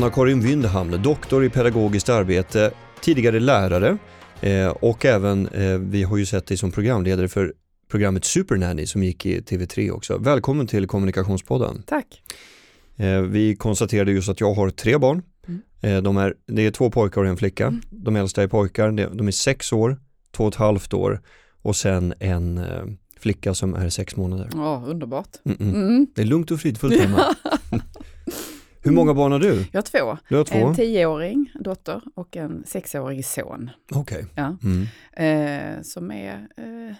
Anna-Karin Wyndham, doktor i pedagogiskt arbete, tidigare lärare eh, och även, eh, vi har ju sett dig som programledare för programmet Supernanny som gick i TV3 också. Välkommen till Kommunikationspodden. Tack. Eh, vi konstaterade just att jag har tre barn. Mm. De är, det är två pojkar och en flicka. Mm. De äldsta är pojkar, de är sex år, två och ett halvt år och sen en flicka som är sex månader. Ja, underbart. -mm. Mm. Det är lugnt och fridfullt hemma. Hur många barn har du? Jag har två. Du har två? En tioåring dotter och en sexårig son. Okej. Ja. Mm. Eh, som är eh,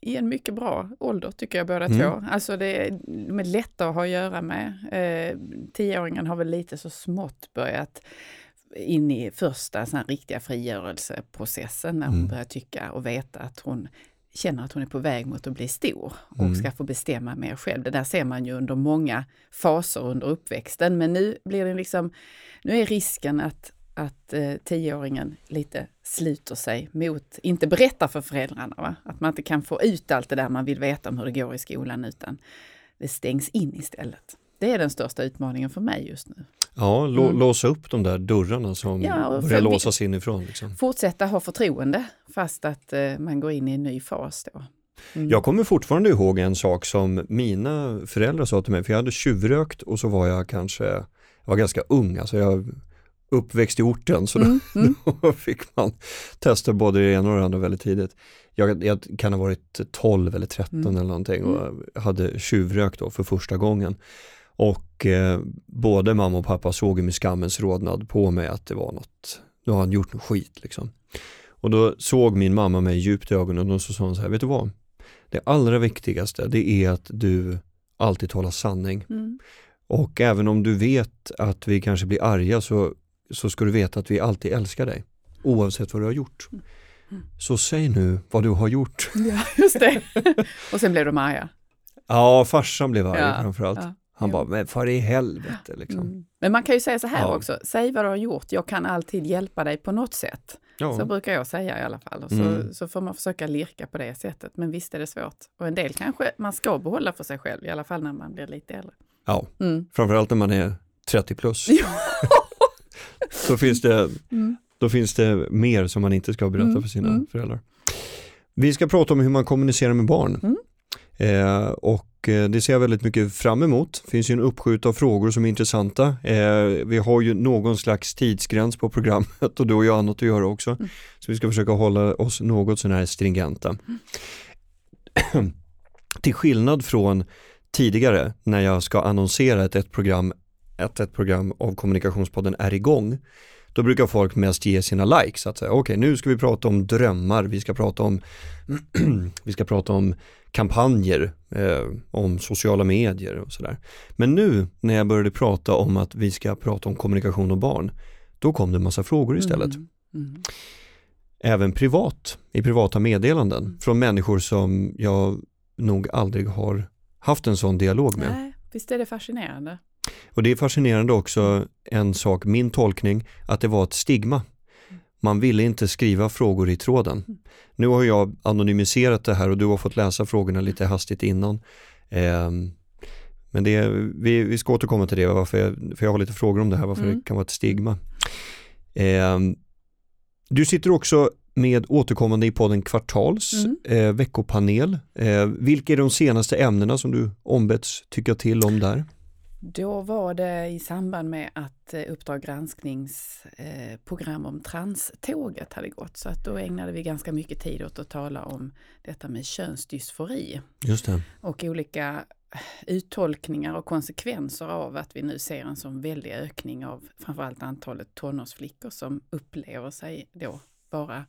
i en mycket bra ålder tycker jag båda Mm. två. Alltså det är, de är lätta att ha att göra med. Eh, tioåringen har väl lite så smått börjat in i första sån riktiga frigörelseprocessen när hon Mm. börjar tycka och veta att hon känner att hon är på väg mot att bli stor och Mm. ska få bestämma mer själv. Det där ser man ju under många faser under uppväxten men nu blir det liksom, nu är risken att att eh, tioåringen lite sluter sig mot, inte berättar för föräldrarna, va? att man inte kan få ut allt det där man vill veta om hur det går i skolan utan det stängs in istället. Det är den största utmaningen för mig just nu. Ja, lå, Mm. låsa upp de där dörrarna som Ja, börjar låsas inifrån. Liksom. Fortsätta ha förtroende fast att eh, man går in i en ny fas då. Mm. Jag kommer fortfarande ihåg en sak som mina föräldrar sa till mig, för jag hade tjuvrökt och så var jag kanske, jag var ganska ung, alltså jag uppväxt i orten så Mm, mm. då fick man testa både det ena och det andra väldigt tidigt. Jag, jag kan ha varit 12 eller 13 Mm. eller någonting och hade tjuvrökt då för första gången. Och eh, både mamma och pappa såg med skammens rodnad på mig att det var något, nu har han gjort något skit liksom. Och då såg min mamma mig djupt i ögonen och så sa hon så här, vet du vad? Det allra viktigaste det är att du alltid talar sanning. Mm. Och även om du vet att vi kanske blir arga så, så ska du veta att vi alltid älskar dig. Oavsett vad du har gjort. Mm. Så säg nu vad du har gjort. Ja, just det. och sen blev de arga. Ja, farsan blev arg Ja, framförallt. ja. Han Jo. bara, men för i helvete liksom. Mm. Men man kan ju säga så här Ja. också, säg vad du har gjort, jag kan alltid hjälpa dig på något sätt. Ja. Så brukar jag säga i alla fall. Och så, Mm. så får man försöka lirka på det sättet. Men visst är det svårt. Och en del kanske man ska behålla för sig själv, i alla fall när man blir lite äldre. ja, Mm. framförallt när man är 30 plus. Då finns det, Mm. då finns det mer som man inte ska berätta Mm, för sina mm. föräldrar. Vi ska prata om hur man kommunicerar med barn. Mm. Eh, och det ser jag väldigt mycket fram emot. Det finns ju en uppskjut av frågor som är intressanta. Eh, vi har ju någon slags tidsgräns på programmet och då har ju annat att göra också. Mm. Så vi ska försöka hålla oss något sån här stringenta. Till skillnad från tidigare när jag ska annonsera att ett program, att ett program av Kommunikationspodden är igång. Då brukar folk mest ge sina likes, att säga okej nu ska vi prata om drömmar, vi ska prata om, vi ska prata om kampanjer, eh, om sociala medier och sådär. Men nu när jag började prata om att vi ska prata om kommunikation och barn, då kom det en massa frågor istället. Mm. Mm. Även privat, i privata meddelanden Mm. från människor som jag nog aldrig har haft en sån dialog med. Nej, visst är det fascinerande. Och det är fascinerande också en sak, min tolkning, att det var ett stigma. Man ville inte skriva frågor i tråden. Mm. Nu har jag anonymiserat det här och du har fått läsa frågorna lite hastigt innan. Ehm, men det, vi, vi ska återkomma till det, varför jag, för jag har lite frågor om det här, varför Mm. det kan vara ett stigma. Ehm, du sitter också med återkommande i podden Kvartals Mm. eh, veckopanel. Eh, vilka är de senaste ämnena som du ombetts tycka till om där? Då var det i samband med att eh, Uppdrag gransknings eh, om tranståget hade gått. Så att då ägnade vi ganska mycket tid åt att tala om detta med könsdysfori Just det. och olika uttolkningar och konsekvenser av att vi nu ser en sån väldig ökning av framförallt antalet tonårsflickor som upplever sig då vara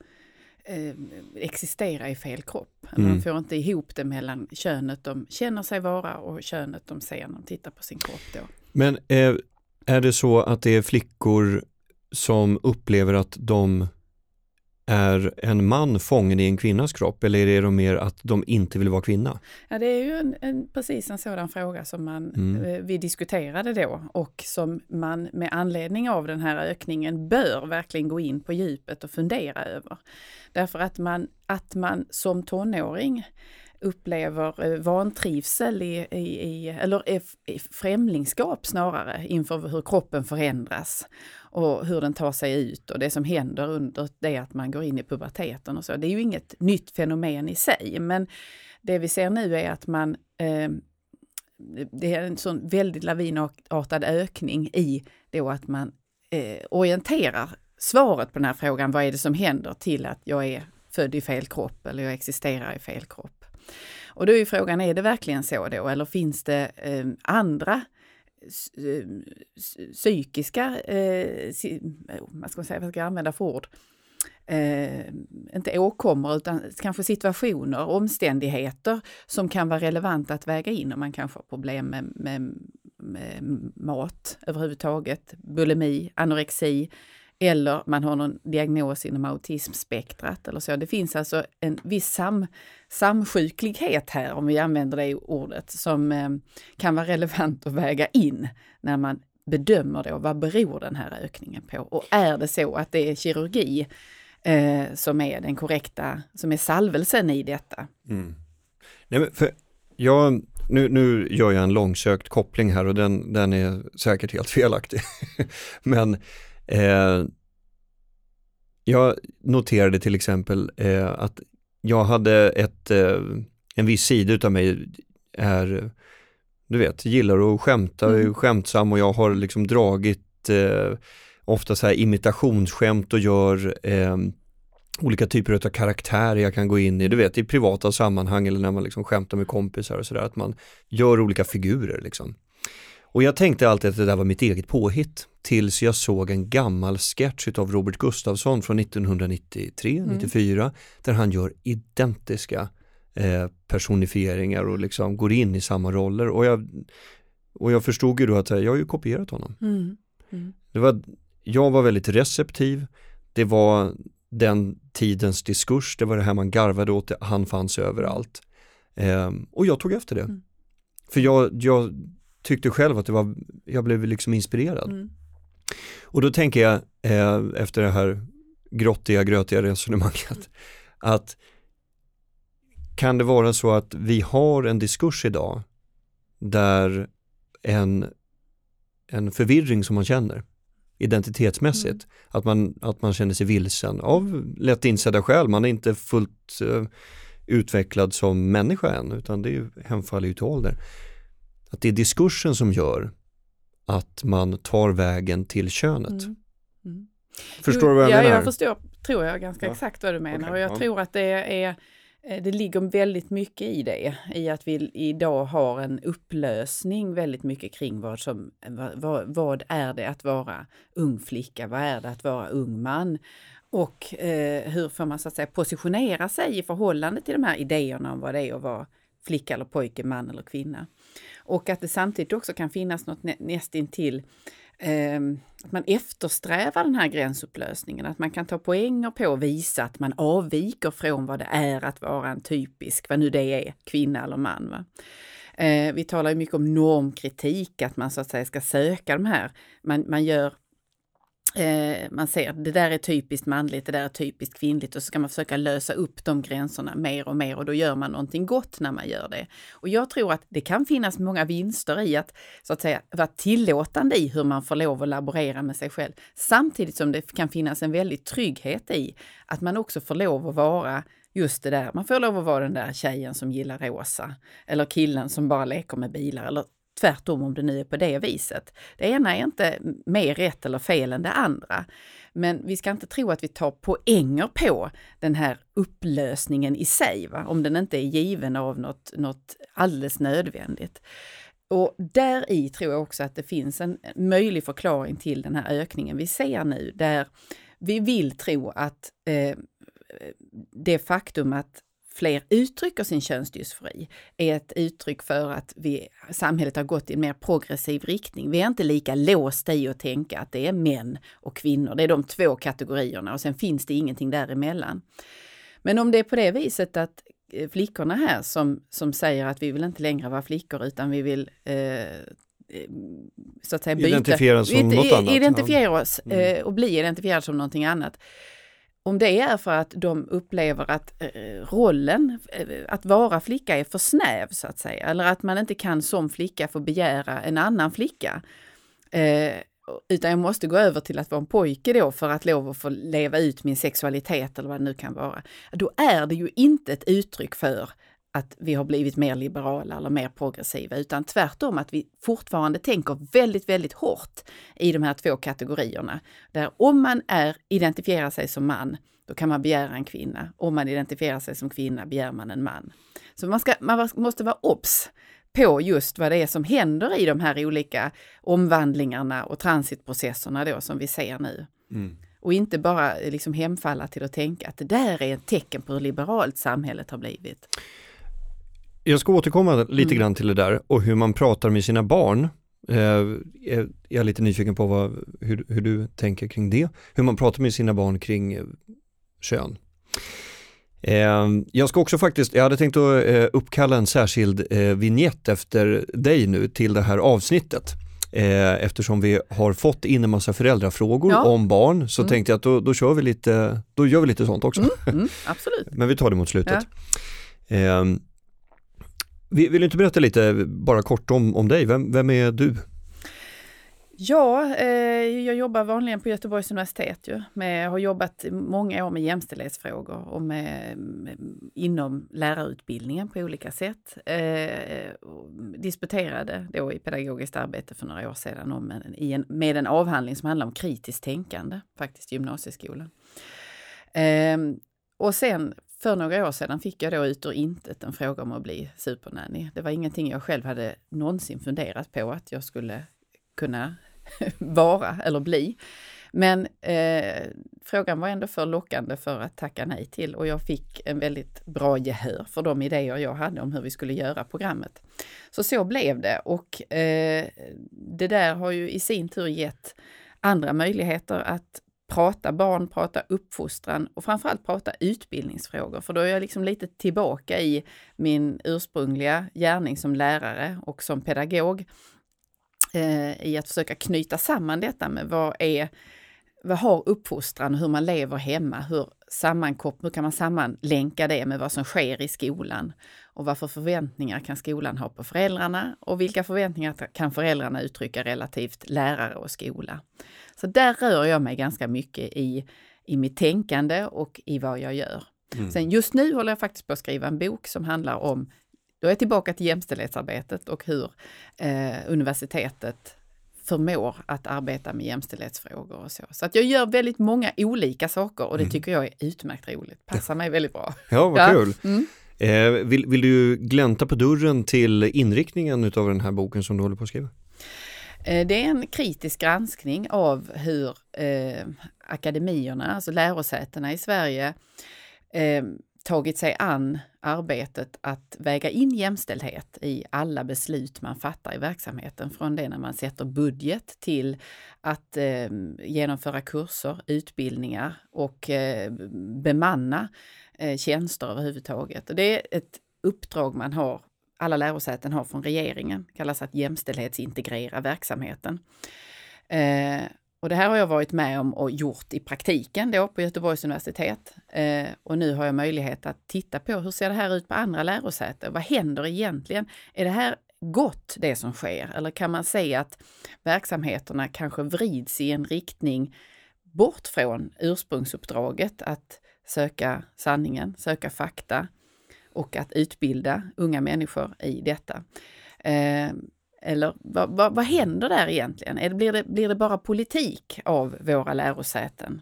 eh, existera i fel kropp. Mm. Man får inte ihop det mellan könet de känner sig vara och könet de ser när de tittar på sin kropp då. Men eh, är det så att det är flickor som upplever att de är en man fången i en kvinnas kropp eller är det mer att de inte vill vara kvinna? Ja, det är ju en, en, precis en sådan fråga som man, Mm. eh, vi diskuterade då och som man med anledning av den här ökningen bör verkligen gå in på djupet och fundera över. Därför att man, att man som tonåring upplever eh, vantrivsel i, i, i eller i främlingskap snarare inför hur kroppen förändras och hur den tar sig ut och det som händer under det att man går in i puberteten och så. Det är ju inget nytt fenomen i sig, men det vi ser nu är att man eh, det är en sån väldigt lavinartad ökning i då att man eh, orienterar svaret på den här frågan, vad är det som händer, till att jag är född i fel kropp eller jag existerar i fel kropp. Och då är frågan, är det verkligen så då, eller finns det eh, andra eh, psykiska, eh, oh, vad ska man säga, vad ska jag använda för ord? Eh, inte åkommor utan kanske situationer, omständigheter som kan vara relevanta att väga in om man kanske har problem med, med, med mat överhuvudtaget, bulimi, anorexi eller man har någon diagnos inom autismspektrat eller så. Det finns alltså en viss sam, samsjuklighet här, om vi använder det ordet, som eh, kan vara relevant att väga in när man bedömer då vad beror den här ökningen på? Och är det så att det är kirurgi eh, som är den korrekta, som är salvelsen i detta? Mm. Nej, men för jag, nu, nu gör jag en långsökt koppling här och den, den är säkert helt felaktig. men eh, jag noterade till exempel eh, att jag hade ett, eh, en viss sida utav mig är, du vet, gillar att skämta, är Mm. skämtsam och jag har liksom dragit eh, ofta så här imitationsskämt och gör eh, olika typer av karaktärer jag kan gå in i, du vet i privata sammanhang eller när man liksom skämtar med kompisar och sådär, att man gör olika figurer liksom. Och jag tänkte alltid att det där var mitt eget påhitt tills jag såg en gammal sketch av Robert Gustafsson från 1993, Mm. 94 där han gör identiska eh, personifieringar och liksom går in i samma roller och jag, och jag förstod ju då att här, jag har ju kopierat honom. Mm. Mm. Det var, jag var väldigt receptiv, det var den tidens diskurs, det var det här man garvade åt, han fanns överallt. Ehm, och jag tog efter det. Mm. För jag, jag tyckte själv att det var, jag blev liksom inspirerad. Mm. Och då tänker jag, eh, efter det här grottiga, grötiga resonemanget, att kan det vara så att vi har en diskurs idag där en, en förvirring som man känner identitetsmässigt, Mm. att, man, att man känner sig vilsen av lätt insedda skäl, man är inte fullt eh, utvecklad som människa än, utan det är ju hemfaller ju till ålder. Att det är diskursen som gör att man tar vägen till könet. Mm. Mm. Förstår du vad jag ja, menar? Jag förstår, tror jag, ganska Ja. exakt vad du menar. Okej, och jag ja. tror att det är eh, det ligger väldigt mycket i det, i att vi idag har en upplösning väldigt mycket kring vad som, vad, vad, vad är det att vara ung flicka, vad är det att vara ung man? Och eh, hur får man så att säga positionera sig i förhållande till de här idéerna om vad det är att vara flicka eller pojke, man eller kvinna. Och att det samtidigt också kan finnas något nä, nästintill eh, att man eftersträvar den här gränsupplösningen, att man kan ta poänger på att visa att man avviker från vad det är att vara en typisk, vad nu det är, kvinna eller man. Va? Eh, vi talar ju mycket om normkritik, att man så att säga ska söka de här, man, man gör Eh, man ser att det där är typiskt manligt, det där är typiskt kvinnligt och så ska man försöka lösa upp de gränserna mer och mer och då gör man någonting gott när man gör det. Och jag tror att det kan finnas många vinster i att så att säga vara tillåtande i hur man får lov att laborera med sig själv. Samtidigt som det kan finnas en väldig trygghet i att man också får lov att vara just det där, man får lov att vara den där tjejen som gillar rosa eller killen som bara leker med bilar eller tvärtom om det nu är på det viset. Det ena är inte mer rätt eller fel än det andra. Men vi ska inte tro att vi tar poänger på den här upplösningen i sig, va? om den inte är given av något, något alldeles nödvändigt. Och där i tror jag också att det finns en möjlig förklaring till den här ökningen vi ser nu, där vi vill tro att eh, det faktum att fler uttrycker sin könsdysfori är ett uttryck för att vi, samhället har gått i en mer progressiv riktning. Vi är inte lika låsta i att tänka att det är män och kvinnor. Det är de två kategorierna och sen finns det ingenting däremellan. Men om det är på det viset att eh, flickorna här som, som säger att vi vill inte längre vara flickor utan vi vill eh, eh så att säga byta. Identifiera oss som något annat. Identifiera oss mm. och bli identifierade som någonting annat om det är för att de upplever att eh, rollen, eh, att vara flicka är för snäv så att säga, eller att man inte kan som flicka få begära en annan flicka. Eh, utan jag måste gå över till att vara en pojke då för att lov att få leva ut min sexualitet eller vad det nu kan vara. Då är det ju inte ett uttryck för att vi har blivit mer liberala eller mer progressiva, utan tvärtom att vi fortfarande tänker väldigt, väldigt hårt i de här två kategorierna. Där om man är, identifierar sig som man, då kan man begära en kvinna. Om man identifierar sig som kvinna begär man en man. Så man, ska, man måste vara obs på just vad det är som händer i de här olika omvandlingarna och transitprocesserna då som vi ser nu. Mm. Och inte bara liksom hemfalla till att tänka att det där är ett tecken på hur liberalt samhället har blivit. Jag ska återkomma lite mm. grann till det där och hur man pratar med sina barn. Eh, jag är lite nyfiken på vad, hur, hur, du tänker kring det. Hur man pratar med sina barn kring eh, kön. Eh, jag ska också faktiskt, jag hade tänkt att eh, uppkalla en särskild eh, vignett efter dig nu till det här avsnittet. Eh, eftersom vi har fått in en massa föräldrafrågor ja. om barn så mm. tänkte jag att då, då, kör vi lite, då gör vi lite sånt också. Mm, mm, absolut. Men vi tar det mot slutet. Ja. Vill du inte berätta lite, bara kort om, om dig? Vem, vem är du? Ja, eh, jag jobbar vanligen på Göteborgs universitet. Ju, med, har jobbat många år med jämställdhetsfrågor och med, med inom lärarutbildningen på olika sätt. Eh, disputerade då i pedagogiskt arbete för några år sedan om en, i en, med en avhandling som handlar om kritiskt tänkande, faktiskt gymnasieskolan. Eh, och sen för några år sedan fick jag då ut ur intet en fråga om att bli supernanny. Det var ingenting jag själv hade någonsin funderat på att jag skulle kunna vara eller bli. Men eh, frågan var ändå för lockande för att tacka nej till och jag fick en väldigt bra gehör för de idéer jag hade om hur vi skulle göra programmet. Så så blev det och eh, det där har ju i sin tur gett andra möjligheter att prata barn, prata uppfostran och framförallt prata utbildningsfrågor. För då är jag liksom lite tillbaka i min ursprungliga gärning som lärare och som pedagog. Eh, I att försöka knyta samman detta med vad är vad har uppfostran hur man lever hemma? Hur, sammankop hur kan man sammanlänka det med vad som sker i skolan? Och vad för förväntningar kan skolan ha på föräldrarna? Och vilka förväntningar kan föräldrarna uttrycka relativt lärare och skola? Så där rör jag mig ganska mycket i, i mitt tänkande och i vad jag gör. Mm. Sen just nu håller jag faktiskt på att skriva en bok som handlar om, då är jag tillbaka till jämställdhetsarbetet och hur eh, universitetet förmår att arbeta med jämställdhetsfrågor och så. Så att jag gör väldigt många olika saker och det mm. tycker jag är utmärkt roligt. Passar mig väldigt bra. Ja, vad ja. kul. Mm. Eh, vill, vill, du glänta på dörren till inriktningen av den här boken som du håller på att skriva? Eh, det är en kritisk granskning av hur eh, akademierna, alltså lärosätena i Sverige, eh, tagit sig an arbetet att väga in jämställdhet i alla beslut man fattar i verksamheten. Från det när man sätter budget till att eh, genomföra kurser, utbildningar och eh, bemanna eh, tjänster överhuvudtaget. Och det är ett uppdrag man har alla lärosäten har från regeringen, det kallas att jämställdhetsintegrera verksamheten. Eh, och det här har jag varit med om och gjort i praktiken då på Göteborgs universitet. Eh, och nu har jag möjlighet att titta på hur ser det här ut på andra lärosäten? Vad händer egentligen? Är det här gott det som sker? Eller kan man säga att verksamheterna kanske vrids i en riktning bort från ursprungsuppdraget att söka sanningen, söka fakta, och att utbilda unga människor i detta. Eh, eller vad, vad, vad, händer där egentligen? Är det, blir, det, blir det bara politik av våra lärosäten?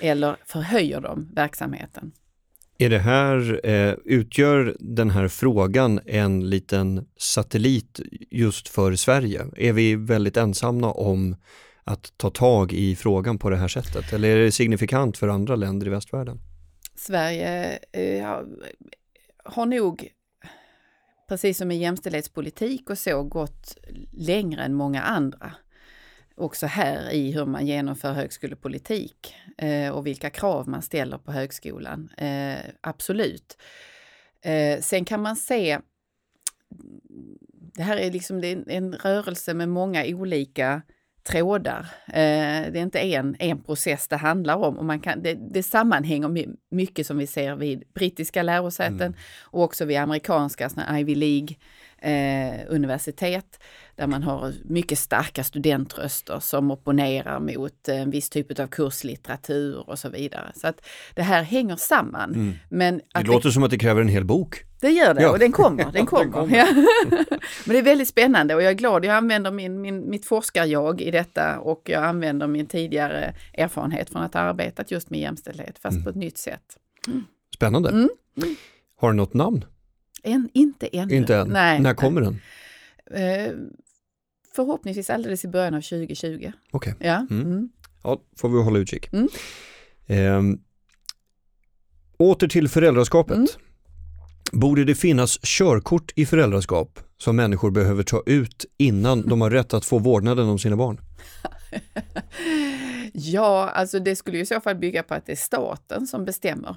Eller förhöjer de verksamheten? Är det här, eh, utgör den här frågan en liten satellit just för Sverige? Är vi väldigt ensamma om att ta tag i frågan på det här sättet? Eller är det signifikant för andra länder i västvärlden? Sverige eh, har nog, precis som i jämställdhetspolitik och så, gått längre än många andra. Också här i hur man genomför högskolepolitik eh, och vilka krav man ställer på högskolan. Eh, absolut. Eh, sen kan man se det här är liksom det är en rörelse med många olika trådar. Eh, det är inte en, en process det handlar om. Och man kan, det, det sammanhänger mycket som vi ser vid brittiska lärosäten mm. och också vid amerikanska Ivy League eh, universitet där man har mycket starka studentröster som opponerar mot en viss typ av kurslitteratur och så vidare. Så att det här hänger samman. Mm. Men det låter det, som att det kräver en hel bok. Det gör det ja. och den kommer. Den kommer. den kommer. Ja. Men det är väldigt spännande och jag är glad. Jag använder min, min, mitt forskarjag i detta och jag använder min tidigare erfarenhet från att ha arbetat just med jämställdhet fast mm. på ett nytt sätt. Mm. Spännande. Mm. Har du något namn? En, inte ännu. Inte än? Nej. När kommer den? Eh, förhoppningsvis alldeles i början av 2020. Okej. Okay. Ja. Mm. Mm. ja, får vi hålla utkik. Eh, åter till föräldraskapet. Mm. Borde det finnas körkort i föräldraskap som människor behöver ta ut innan de har rätt att få vårdnaden om sina barn? ja, alltså det skulle i så fall bygga på att det är staten som bestämmer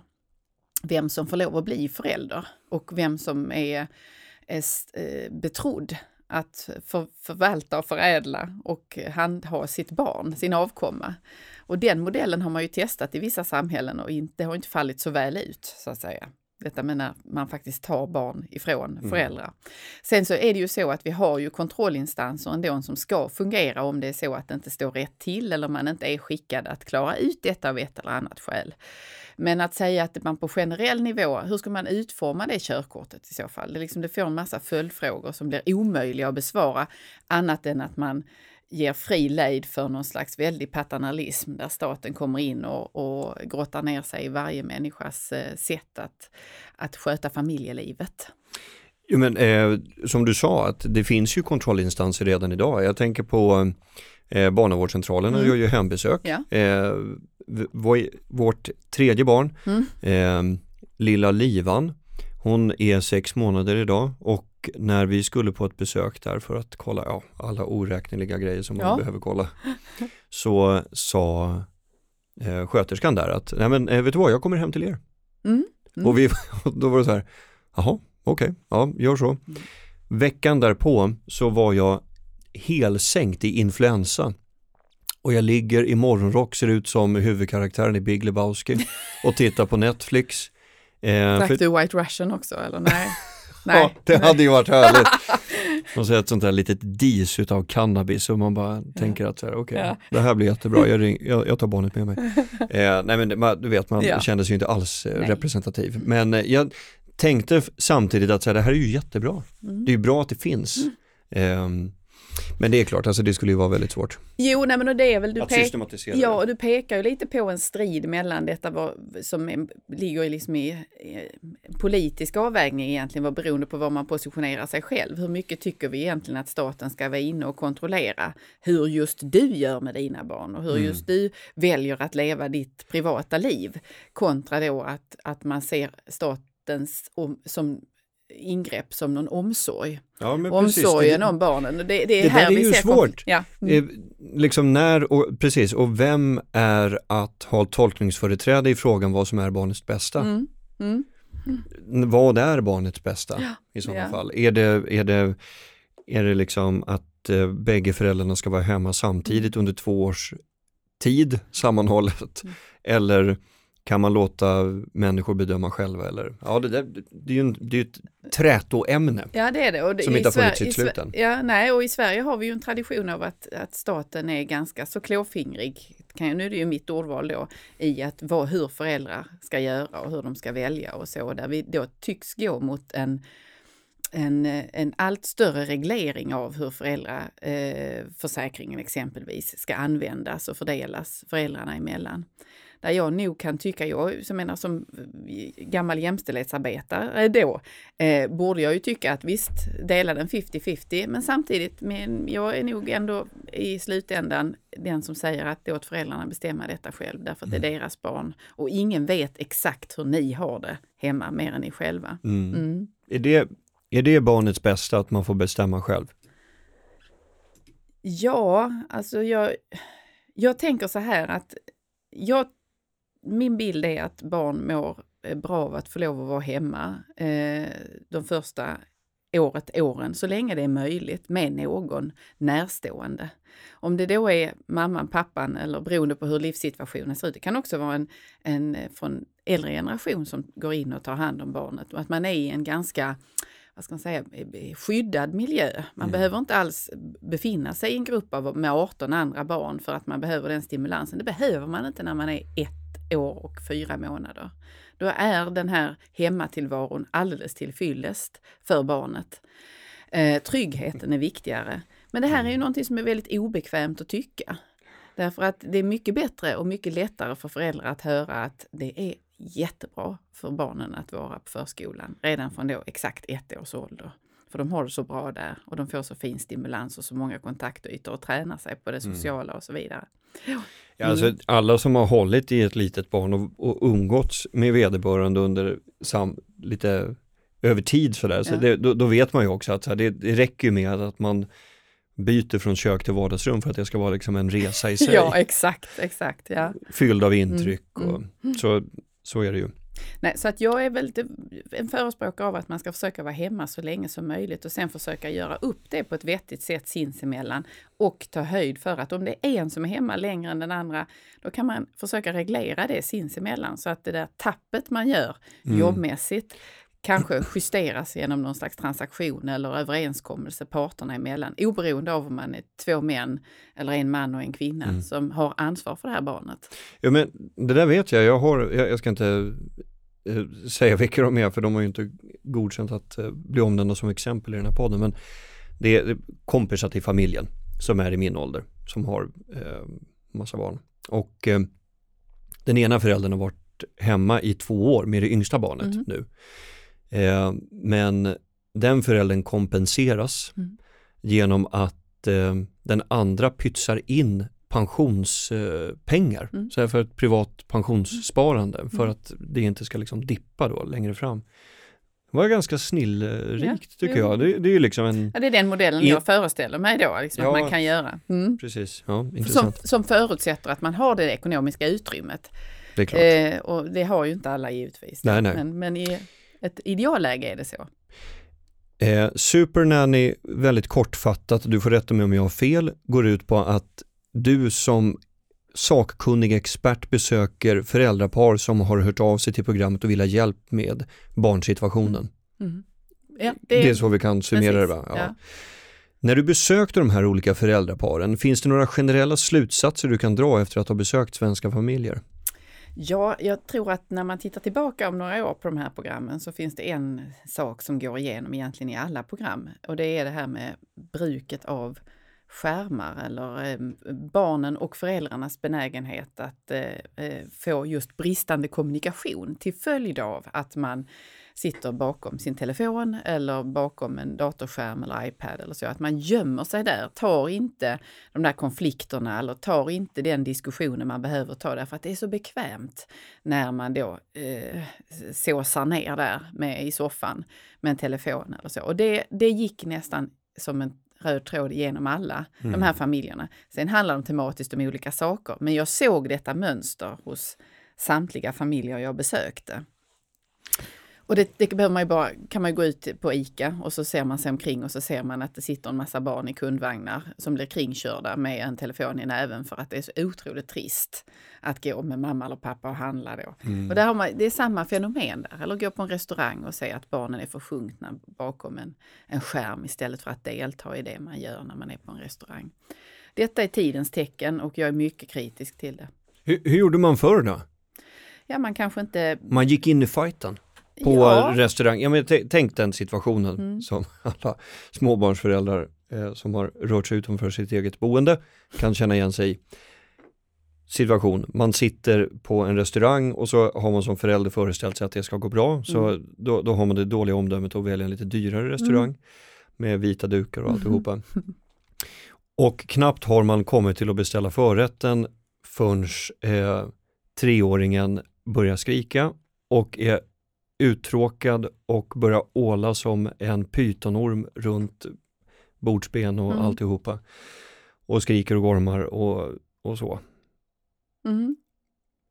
vem som får lov att bli förälder och vem som är, är eh, betrodd att för, förvalta och förädla och handha sitt barn, sin avkomma. Och den modellen har man ju testat i vissa samhällen och inte, det har inte fallit så väl ut, så att säga. Detta med när man faktiskt tar barn ifrån mm. föräldrar. Sen så är det ju så att vi har ju kontrollinstanser ändå som ska fungera om det är så att det inte står rätt till eller man inte är skickad att klara ut detta av ett eller annat skäl. Men att säga att man på generell nivå, hur ska man utforma det körkortet i så fall? Det, liksom, det får en massa följdfrågor som blir omöjliga att besvara annat än att man ger fri lejd för någon slags väldig paternalism där staten kommer in och, och grottar ner sig i varje människas eh, sätt att, att sköta familjelivet. Jo, men, eh, som du sa, att det finns ju kontrollinstanser redan idag. Jag tänker på eh, barnavårdscentralerna mm. gör ju hembesök. Ja. Eh, vårt tredje barn, mm. eh, lilla Livan, hon är sex månader idag och när vi skulle på ett besök där för att kolla ja, alla oräkneliga grejer som man behöver kolla så sa eh, sköterskan där att nej men eh, vet du vad, jag kommer hem till er. Mm. Mm. Och vi, då var det så här, jaha, okej, okay, ja, gör så. Mm. Veckan därpå så var jag helsänkt i influensa och jag ligger i morgonrock, ser ut som huvudkaraktären i Big Lebowski och tittar på Netflix. Eh, Drack för... du White Russian också eller nej? nej. Ja, det hade ju varit härligt. Man ser ett sånt där litet dis utav cannabis och man bara tänker att okej, okay, ja. det här blir jättebra, jag, ring, jag, jag tar barnet med mig. Eh, nej men man, du vet, man ja. kände sig ju inte alls eh, representativ. Men eh, jag tänkte samtidigt att så här, det här är ju jättebra. Mm. Det är ju bra att det finns. Mm. Eh, men det är klart, alltså det skulle ju vara väldigt svårt. Jo, nej men det är väl du, pek ja, och du pekar ju lite på en strid mellan detta vad, som är, ligger liksom i eh, politisk avvägning egentligen, vad beroende på var man positionerar sig själv. Hur mycket tycker vi egentligen att staten ska vara inne och kontrollera hur just du gör med dina barn och hur mm. just du väljer att leva ditt privata liv kontra då att, att man ser statens som ingrepp som någon omsorg. Ja, Omsorgen det, om barnen. Det, det är det här är vi ju ser svårt. Ja. Mm. Liksom när och precis och vem är att ha tolkningsföreträde i frågan vad som är barnets bästa? Mm. Mm. Mm. Vad är barnets bästa ja. i sådana ja. fall? Är det, är, det, är det liksom att eh, bägge föräldrarna ska vara hemma samtidigt under två års tid sammanhållet? Mm. Eller kan man låta människor bedöma själva eller? Ja, det, där, det är ju en, det är ett trätoämne. Ja, det är det. Och det som inte har funnits sitt slut än. Ja, nej, och i Sverige har vi ju en tradition av att, att staten är ganska så klåfingrig, kan, nu är det ju mitt ordval då, i att vad, hur föräldrar ska göra och hur de ska välja och så, där vi då tycks gå mot en en, en allt större reglering av hur föräldraförsäkringen eh, exempelvis ska användas och fördelas föräldrarna emellan. Där jag nog kan tycka, jag som, menar, som gammal jämställdhetsarbetare då, eh, borde jag ju tycka att visst, dela den 50-50, men samtidigt, men jag är nog ändå i slutändan den som säger att låt föräldrarna bestämma detta själv, därför att det är mm. deras barn. Och ingen vet exakt hur ni har det hemma, mer än ni själva. Mm. Mm. Är, det, är det barnets bästa att man får bestämma själv? Ja, alltså jag, jag tänker så här att jag, min bild är att barn mår eh, bra av att få lov att vara hemma eh, de första året, åren, så länge det är möjligt med någon närstående. Om det då är mamman, pappan eller beroende på hur livssituationen ser ut. Det kan också vara en, en eh, från äldre generation som går in och tar hand om barnet och att man är i en ganska vad ska man säga, skyddad miljö. Man mm. behöver inte alls befinna sig i en grupp av, med 18 andra barn för att man behöver den stimulansen. Det behöver man inte när man är ett år och fyra månader. Då är den här hemmatillvaron alldeles till fyllest för barnet. Eh, tryggheten är viktigare. Men det här är ju mm. någonting som är väldigt obekvämt att tycka. Därför att det är mycket bättre och mycket lättare för föräldrar att höra att det är jättebra för barnen att vara på förskolan redan från då exakt ett års ålder. För de har det så bra där och de får så fin stimulans och så många kontaktytor och tränar sig på det mm. sociala och så vidare. Ja, alltså, alla som har hållit i ett litet barn och, och umgåtts med vederbörande under sam, lite över tid sådär, så det, då, då, vet man ju också att här, det, det räcker med att man byter från kök till vardagsrum för att det ska vara liksom en resa i sig. ja, exakt, exakt. Ja. Fylld av intryck mm, och mm. så så är det ju. Nej, så att jag är väl en förespråkare av att man ska försöka vara hemma så länge som möjligt och sen försöka göra upp det på ett vettigt sätt sinsemellan och ta höjd för att om det är en som är hemma längre än den andra, då kan man försöka reglera det sinsemellan så att det där tappet man gör mm. jobbmässigt kanske justeras genom någon slags transaktion eller överenskommelse parterna emellan, oberoende av om man är två män eller en man och en kvinna mm. som har ansvar för det här barnet. Ja men det där vet jag, jag har, jag, jag ska inte eh, säga vilka de är för de har ju inte godkänt att eh, bli omnämnda som exempel i den här podden men det är kompisar till familjen som är i min ålder som har eh, massa barn och eh, den ena föräldern har varit hemma i två år med det yngsta barnet mm. nu. Eh, men den föräldern kompenseras mm. genom att eh, den andra pytsar in pensionspengar mm. så för ett privat pensionssparande mm. för att det inte ska liksom dippa då längre fram. Det var ganska snillrikt ja, tycker jo. jag. Det, det, är ju liksom en... Ja, det är den modellen in... jag föreställer mig då, liksom, ja, att man kan göra. Mm. Precis, ja, som, som förutsätter att man har det ekonomiska utrymmet. Det är klart. Eh, och det har ju inte alla givetvis. Nej, nej. Men, men i ett idealläge är det så. Eh, Supernanny, väldigt kortfattat, du får rätta mig om jag har fel, går ut på att du som sakkunnig expert besöker föräldrapar som har hört av sig till programmet och vill ha hjälp med barnsituationen. Mm. Ja, det, är, det, är så vi kan summera precis, det va? Ja. Ja. När du besökte de här olika föräldraparen, finns det några generella slutsatser du kan dra efter att ha besökt svenska familjer? Ja, jag tror att när man tittar tillbaka om några år på de här programmen så finns det en sak som går igenom egentligen i alla program. Och det är det här med bruket av skärmar eller eh, barnen och föräldrarnas benägenhet att eh, eh, få just bristande kommunikation till följd av att man sitter bakom sin telefon eller bakom en datorskärm eller iPad eller så. Att man gömmer sig där, tar inte de där konflikterna eller tar inte den diskussionen man behöver ta därför att det är så bekvämt när man då eh, såsar ner där med, i soffan med en telefon eller så. Och det, det gick nästan som en röd tråd genom alla mm. de här familjerna. Sen handlar de tematiskt om olika saker, men jag såg detta mönster hos samtliga familjer jag besökte. Och det, det behöver man ju bara, kan man ju gå ut på ICA och så ser man sig omkring och så ser man att det sitter en massa barn i kundvagnar som blir kringkörda med en telefon i näven för att det är så otroligt trist att gå med mamma eller pappa och handla då. Mm. Och där har man, det är samma fenomen där, eller gå på en restaurang och se att barnen är försjunkna bakom en, en skärm istället för att delta i det man gör när man är på en restaurang. Detta är tidens tecken och jag är mycket kritisk till det. Hur, hur gjorde man förr då? Ja, man kanske inte... Man gick in i fighten? På ja. restaurang. Ja, men tänk den situationen mm. som alla småbarnsföräldrar eh, som har rört sig utanför sitt eget boende kan känna igen sig i. situation. Man sitter på en restaurang och så har man som förälder föreställt sig att det ska gå bra. Så Mm. då, då har man det dåliga omdömet att välja en lite dyrare restaurang Mm. med vita dukar och alltihopa. Och knappt har man kommit till att beställa förrätten förrän eh, treåringen börjar skrika och är uttråkad och börjar åla som en pytonorm runt bordsben och Mm. alltihopa. Och skriker och gormar och, och så. Mm.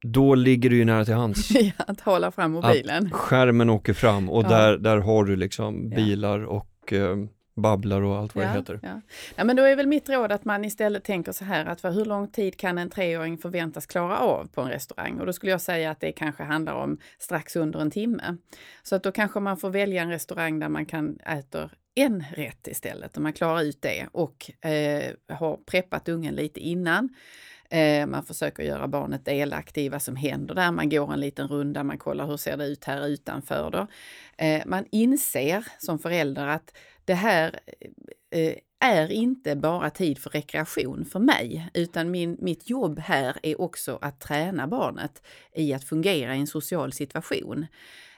Då ligger det ju nära till hands. att hålla fram mobilen. Skärmen åker fram och Ja. där, där har du liksom bilar och eh, babblar och allt vad det heter. Ja. Ja, men då är väl mitt råd att man istället tänker så här att för hur lång tid kan en treåring förväntas klara av på en restaurang? Och då skulle jag säga att det kanske handlar om strax under en timme. Så att då kanske man får välja en restaurang där man kan äta en rätt istället, om man klarar ut det och eh, har preppat ungen lite innan. Eh, man försöker göra barnet delaktig i vad som händer där. Man går en liten runda, man kollar hur ser det ut här utanför. Då. Eh, man inser som förälder att det här eh, är inte bara tid för rekreation för mig, utan min, mitt jobb här är också att träna barnet i att fungera i en social situation.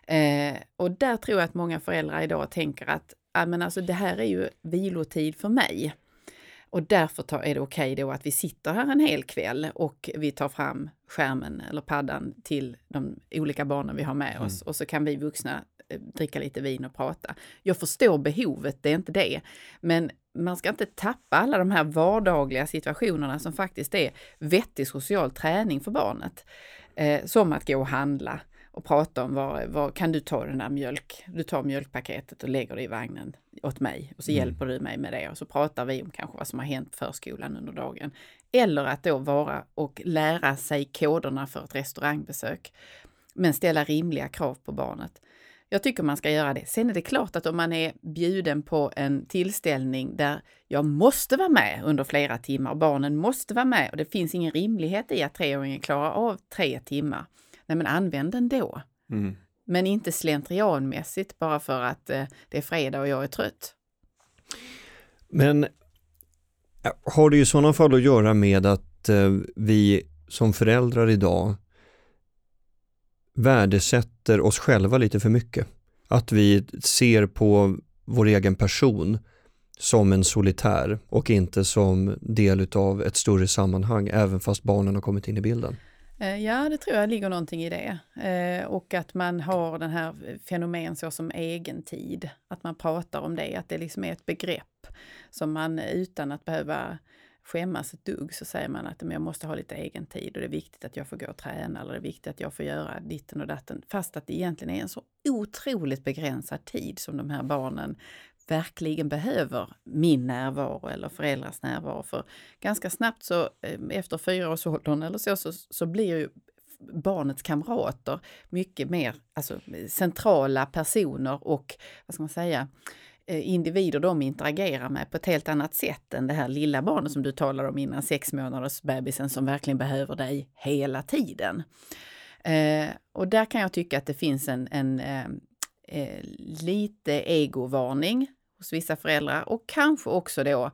Eh, och där tror jag att många föräldrar idag tänker att ah, men alltså, det här är ju vilotid för mig. Och därför tar, är det okej då att vi sitter här en hel kväll och vi tar fram skärmen eller paddan till de olika barnen vi har med oss och så kan vi vuxna eh, dricka lite vin och prata. Jag förstår behovet, det är inte det. Men man ska inte tappa alla de här vardagliga situationerna som faktiskt är vettig social träning för barnet. Eh, som att gå och handla och prata om vad, vad kan du ta den där mjölk, du tar mjölkpaketet och lägger det i vagnen åt mig och så Mm. hjälper du mig med det och så pratar vi om kanske vad som har hänt förskolan under dagen. Eller att då vara och lära sig koderna för ett restaurangbesök. Men ställa rimliga krav på barnet. Jag tycker man ska göra det. Sen är det klart att om man är bjuden på en tillställning där jag måste vara med under flera timmar, barnen måste vara med och det finns ingen rimlighet i att treåringen klarar av tre timmar. Nej men använd den då. Mm. Men inte slentrianmässigt bara för att eh, det är fredag och jag är trött. Men har det i sådana fall att göra med att eh, vi som föräldrar idag värdesätter oss själva lite för mycket? Att vi ser på vår egen person som en solitär och inte som del av ett större sammanhang även fast barnen har kommit in i bilden. Eh, ja, det tror jag ligger någonting i det. Eh, och att man har den här fenomen så som egentid. Att man pratar om det, att det liksom är ett begrepp som man utan att behöva skämmas ett dugg så säger man att men jag måste ha lite egen tid och det är viktigt att jag får gå och träna eller det är viktigt att jag får göra ditten och datten. Fast att det egentligen är en så otroligt begränsad tid som de här barnen verkligen behöver min närvaro eller föräldrars närvaro. För ganska snabbt så eh, efter fyraårsåldern eller så, så, så blir ju barnets kamrater mycket mer alltså, centrala personer och vad ska man säga, eh, Eh, individer de interagerar med på ett helt annat sätt än det här lilla barnet som du talade om innan, sex månaders bebisen som verkligen behöver dig hela tiden. Eh, och där kan jag tycka att det finns en, en eh, eh, lite egovarning hos vissa föräldrar och kanske också då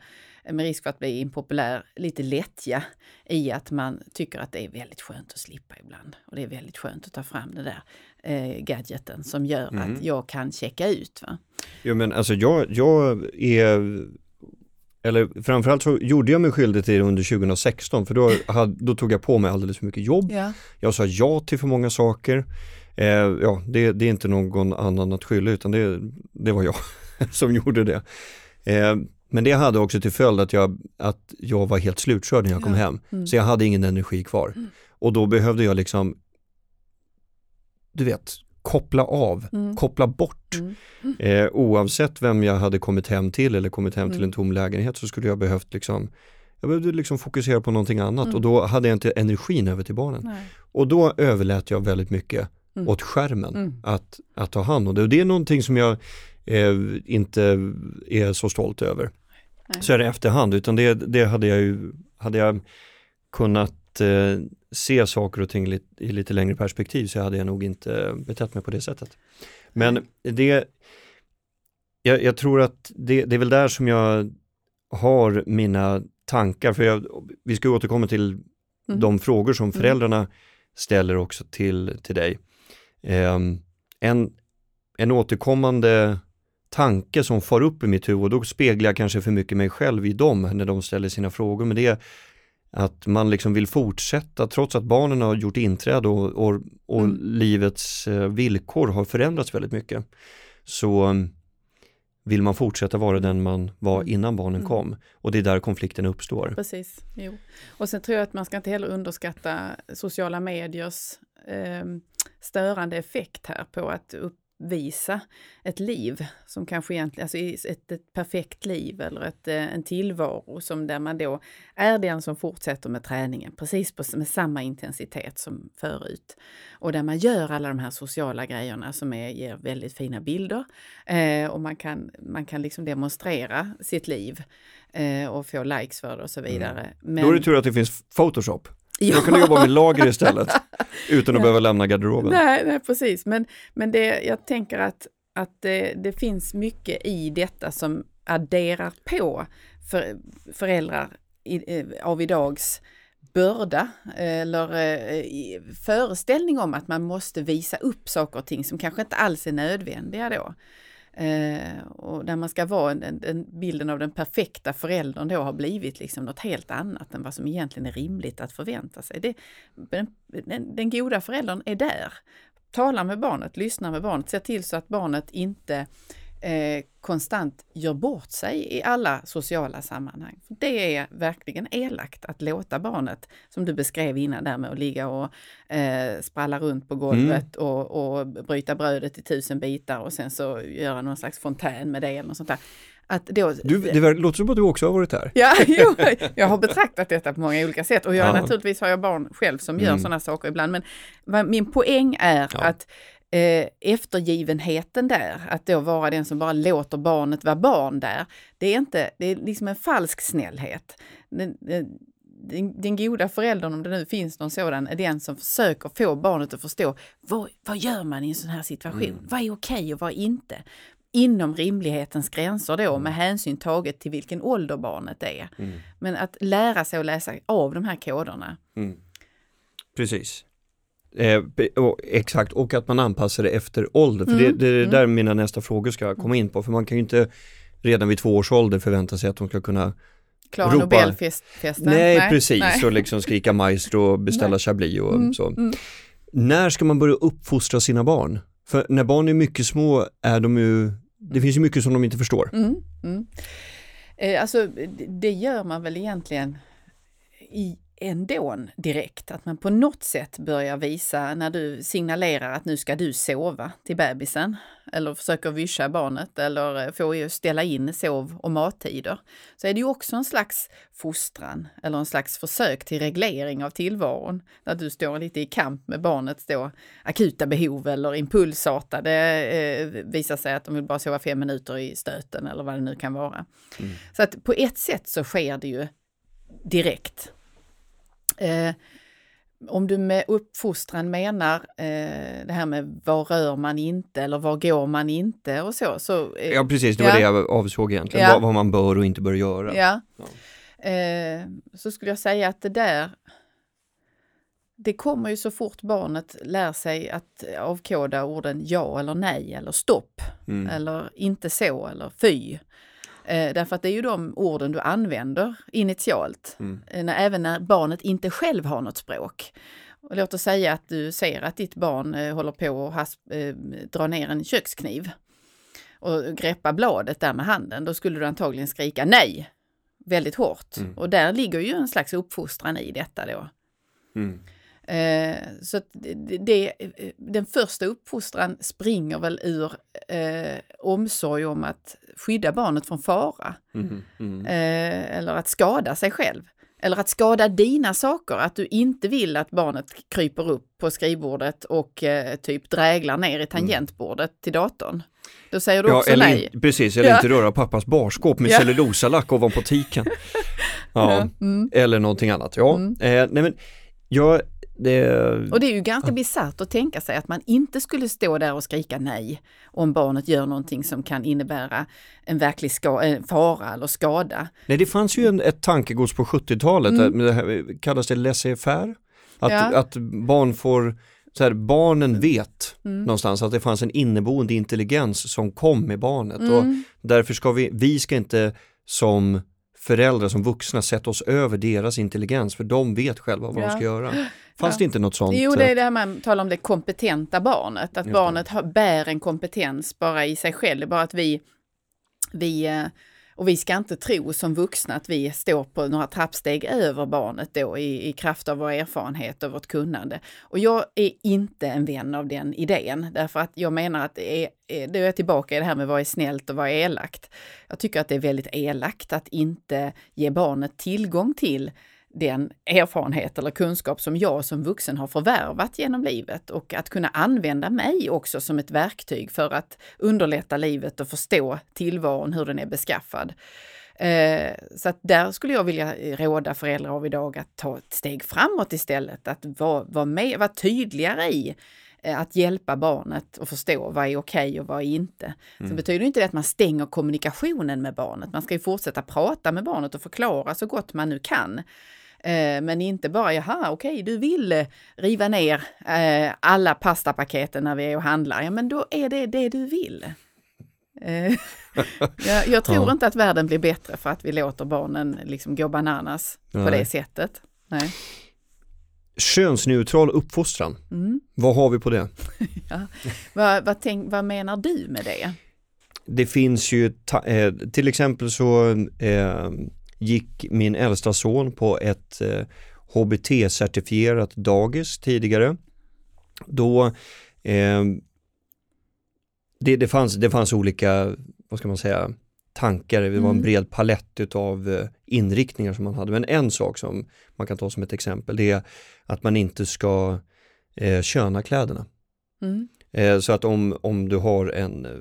med risk för att bli impopulär, lite lättja i att man tycker att det är väldigt skönt att slippa ibland. Och det är väldigt skönt att ta fram det där eh, gadgeten som gör Mm. att jag kan checka ut. Va? Jo men alltså jag, jag är eller framförallt så gjorde jag mig skyldig till det under 2016 för då, hade, då tog jag på mig alldeles för mycket jobb. Ja. Jag sa ja till för många saker. Eh, ja, det, det är inte någon annan att skylla utan det, det var jag som gjorde det. Eh, men det hade också till följd att jag, att jag var helt slutkörd när jag kom Ja. hem. Mm. Så jag hade ingen energi kvar. Mm. Och då behövde jag liksom, du vet, koppla av, Mm. koppla bort. Mm. Eh, oavsett vem jag hade kommit hem till eller kommit hem till Mm. en tom lägenhet så skulle jag behövt liksom jag behövde liksom fokusera på någonting annat Mm. och då hade jag inte energin över till barnen. Nej. Och då överlät jag väldigt mycket Mm. åt skärmen Mm. att, att ta hand om det. Och det är någonting som jag eh, inte är så stolt över. Nej. Så är det efterhand, utan det, det hade jag ju, hade jag kunnat eh, se saker och ting i lite längre perspektiv så hade jag nog inte betett mig på det sättet. Men det, jag, jag tror att det, det är väl där som jag har mina tankar, för jag, vi ska återkomma till Mm. de frågor som föräldrarna ställer också till, till dig. Ehm, en, en återkommande tanke som far upp i mitt huvud, och då speglar jag kanske för mycket mig själv i dem när de ställer sina frågor, men det är att man liksom vill fortsätta trots att barnen har gjort inträde och, och, och Mm. livets eh, villkor har förändrats väldigt mycket. Så um, vill man fortsätta vara den man var Mm. innan barnen Mm. kom. Och det är där konflikten uppstår. Precis, jo. Och sen tror jag att man ska inte heller underskatta sociala mediers eh, störande effekt här på att uppvisa ett liv som kanske egentligen, alltså ett, ett perfekt liv eller ett, eh, en tillvaro som där man då är den som fortsätter med träningen precis på, med samma intensitet som förut. Och där man gör alla de här sociala grejerna som är, ger väldigt fina bilder eh, och man kan, man kan liksom demonstrera sitt liv eh, och få likes för det och så vidare. Men, Då är det tur att det finns Photoshop. Ja. Kan du jobba med lager istället utan att Ja. behöva lämna garderoben. Nej, nej precis. Men, men det, jag tänker att, att det, det finns mycket i detta som adderar på för, föräldrar i, av idags börda eller eh, föreställning om att man måste visa upp saker och ting som kanske inte alls är nödvändiga då. Eh, och där man ska vara en, en, bilden av den perfekta föräldern då har blivit liksom något helt annat än vad som egentligen är rimligt att förvänta sig. Det, den, den, den goda föräldern är där. Talar med barnet, lyssnar med barnet, ser till så att barnet inte eh, konstant gör bort sig i alla sociala sammanhang. Det är verkligen elakt att låta barnet, som du beskrev innan där med att ligga och eh, spralla runt på golvet och, och bryta brödet i tusen bitar och sen så göra någon slags fontän med det eller något sånt där. Då, Du, det ver- låter som att du också har varit där. Ja, jo, jag har betraktat detta på många olika sätt och jag, Ja. naturligtvis har jag barn själv som gör Mm. sådana saker ibland. Men min poäng är Ja. att eh, eftergivenheten där, att då vara den som bara låter barnet vara barn där, det är inte, det är liksom en falsk snällhet. Den, den, goda föräldern, om det nu finns någon sådan, är den som försöker få barnet att förstå vad, vad gör man i en sån här situation? Mm. Vad är okej och vad är inte? Inom rimlighetens gränser då med hänsyn taget till vilken ålder barnet är. Mm. Men att lära sig att läsa av de här koderna. Mm. Precis. Eh, och, exakt, och att man anpassar det efter ålder. För Mm, det, det är mm. där mina nästa frågor ska komma in på. För man kan ju inte redan vid två års ålder förvänta sig att de ska kunna Klara Ropa- Nobelfesten. Nej, precis, nej. och liksom skrika maestro och beställa Nej. chablis och Mm, så. mm. När ska man börja uppfostra sina barn? För när barn är mycket små är de ju, det finns ju mycket som de inte förstår. Mm, mm. Eh, alltså, det gör man väl egentligen i ändå direkt, att man på något sätt börjar visa när du signalerar att nu ska du sova till bebisen eller försöker vyscha barnet eller eh, få ställa in sov och mattider, så är det ju också en slags fostran eller en slags försök till reglering av tillvaron. Där du står lite i kamp med barnets då akuta behov eller impulsartade eh, visar sig att de vill bara sova fem minuter i stöten eller vad det nu kan vara. Mm. Så att på ett sätt så sker det ju direkt. Eh, om du med uppfostran menar eh, det här med var rör man inte eller var går man inte och så. så eh, Ja precis, det var Ja. det jag avsåg egentligen, Ja. vad, vad man bör och inte bör göra. Ja. Ja. Eh, så skulle jag säga att det där det kommer ju så fort barnet lär sig att avkoda orden ja eller nej eller stopp Mm. eller inte så eller fy. Eh, därför att det är ju de orden du använder initialt, Mm. eh, när, även när barnet inte själv har något språk. Och låt oss säga att du ser att ditt barn eh, håller på att eh, dra ner en kökskniv och greppa bladet där med handen. Då skulle du antagligen skrika nej väldigt hårt. Mm. Och där ligger ju en slags uppfostran i detta då. Mm. Eh, så det, det, den första uppfostran springer väl ur eh, omsorg om att skydda barnet från fara. Mm. Mm. Eh, eller att skada sig själv. Eller att skada dina saker, att du inte vill att barnet kryper upp på skrivbordet och eh, typ dräglar ner i tangentbordet till datorn. Då säger du Ja, också eller nej. precis, eller Ja. inte röra pappas barskåp med Ja. cellulosalack ovanpå tiken. Ja, Mm. eller någonting annat. Ja, Mm. eh, nej men jag, det, Och det är ju ganska bisarrt att tänka sig att man inte skulle stå där och skrika nej om barnet gör någonting som kan innebära en verklig ska, en fara eller skada. nej, det fanns ju en, ett tankegods på 70-talet, Mm. mm. det här, kallas det laissez-faire? Att, Ja. att barn får, så här, barnen vet Mm. någonstans att det fanns en inneboende intelligens som kom med barnet och Mm. därför ska vi, vi ska inte som föräldrar, som vuxna sätta oss över deras intelligens för de vet själva vad Ja. de ska göra. Fanns Ja. det inte något sånt? Jo, det eh, är det här man talar om det kompetenta barnet, att barnet bär en kompetens bara i sig själv. Bara att vi, vi eh, och vi ska inte tro som vuxna att vi står på några trappsteg över barnet då i, i kraft av vår erfarenhet och vårt kunnande. Och jag är inte en vän av den idén, därför att jag menar att det är, eh, då är jag tillbaka i det här med vad är snällt och vad är elakt. Jag tycker att det är väldigt elakt att inte ge barnet tillgång till den erfarenhet eller kunskap som jag som vuxen har förvärvat genom livet och att kunna använda mig också som ett verktyg för att underlätta livet och förstå tillvaron, hur den är beskaffad. Eh, så att där skulle jag vilja råda föräldrar av idag att ta ett steg framåt istället, att vara, vara, med, vara tydligare i eh, att hjälpa barnet att förstå vad är okej och vad är inte. Sen betyder inte det att man stänger kommunikationen med barnet. Man ska ju fortsätta prata med barnet och förklara så gott man nu kan. Eh, Men inte bara, jaha, okej, du vill eh, riva ner eh, alla pastapaketen när vi är och handlar. Ja, men då är det det du vill. Jag, jag tror Ja. inte att världen blir bättre för att vi låter barnen liksom gå bananas på Nej. det sättet. Nej. Könsneutral uppfostran, Mm. vad har vi på det? Vad, vad, tänk, vad menar du med det? Det finns ju, till exempel så eh, gick min äldsta son på ett eh, HBT-certifierat dagis tidigare. Då eh, det, det, fanns, det fanns olika, vad ska man säga, tankar, det var en Mm. bred palett utav eh, inriktningar som man hade. Men en sak som man kan ta som ett exempel det är att man inte ska eh, köna kläderna. Mm. Eh, så att om, om du har en eh,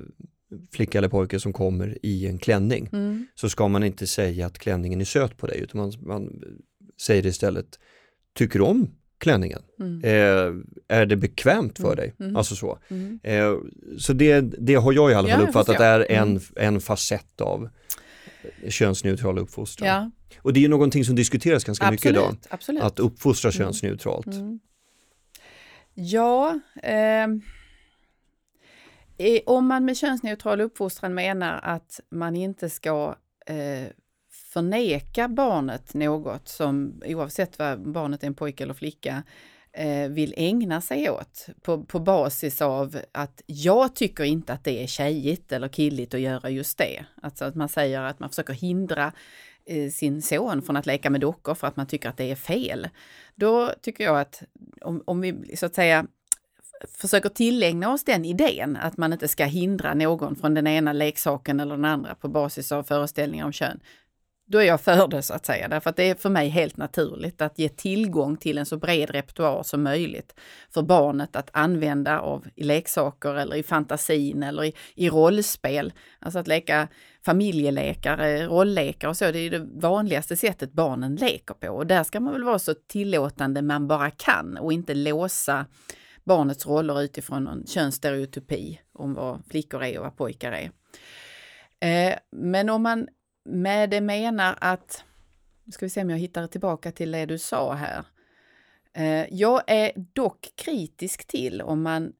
flicka eller pojke som kommer i en klänning Mm. så ska man inte säga att klänningen är söt på dig utan man, man säger istället Tycker du om klänningen? Mm. Eh, är det bekvämt för Mm, dig? mm. Alltså så. Mm. Eh, så det, det har jag i alla Ja, fall jag uppfattat är en, Mm. en facett av könsneutral uppfostran. Ja, Och det är ju någonting som diskuteras ganska mycket absolut. idag. absolut. Att uppfostra Mm. könsneutralt. Ja, eh, om man med könsneutral uppfostran menar att man inte ska eh, förneka barnet något som oavsett vad barnet är en pojke eller flicka eh, vill ägna sig åt på, på basis av att jag tycker inte att det är tjejigt eller killigt att göra just det. Alltså att man säger att man försöker hindra eh, sin son från att leka med dockor för att man tycker att det är fel. Då tycker jag att om, om vi så att säga försöker tillägna oss den idén att man inte ska hindra någon från den ena leksaken eller den andra på basis av föreställningar om kön. Då är jag för det så att säga, därför att det är för mig helt naturligt att ge tillgång till en så bred repertoar som möjligt för barnet att använda av i leksaker eller i fantasin eller i, i rollspel. Alltså att leka familjelekar, rolllekar och så, det är det vanligaste sättet barnen leker på. Och där ska man väl vara så tillåtande man bara kan och inte låsa barnets roller utifrån en könsstereotypi om vad flickor är och vad pojkar är. Eh, men om man med det menar att, nu ska vi se om jag hittar tillbaka till det du sa här. Eh, jag är dock kritisk till om man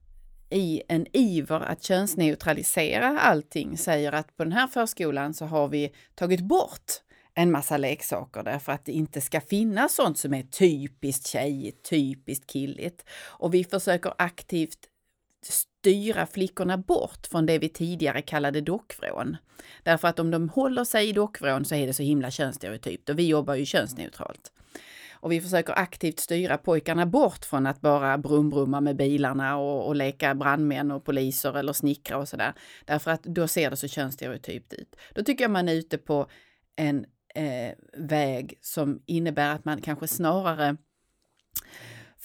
i en iver att könsneutralisera allting säger att på den här förskolan så har vi tagit bort en massa leksaker därför att det inte ska finnas sånt som är typiskt tjejigt, typiskt killigt. Och vi försöker aktivt styra flickorna bort från det vi tidigare kallade dockvrån. Därför att om de håller sig i dockvrån så är det så himla könsstereotypt och vi jobbar ju könsneutralt. Och vi försöker aktivt styra pojkarna bort från att bara brumbrumma med bilarna och, och leka brandmän och poliser eller snickra och sådär. Därför att då ser det så könsstereotypt ut. Då tycker jag man är ute på en eh, väg som innebär att man kanske snarare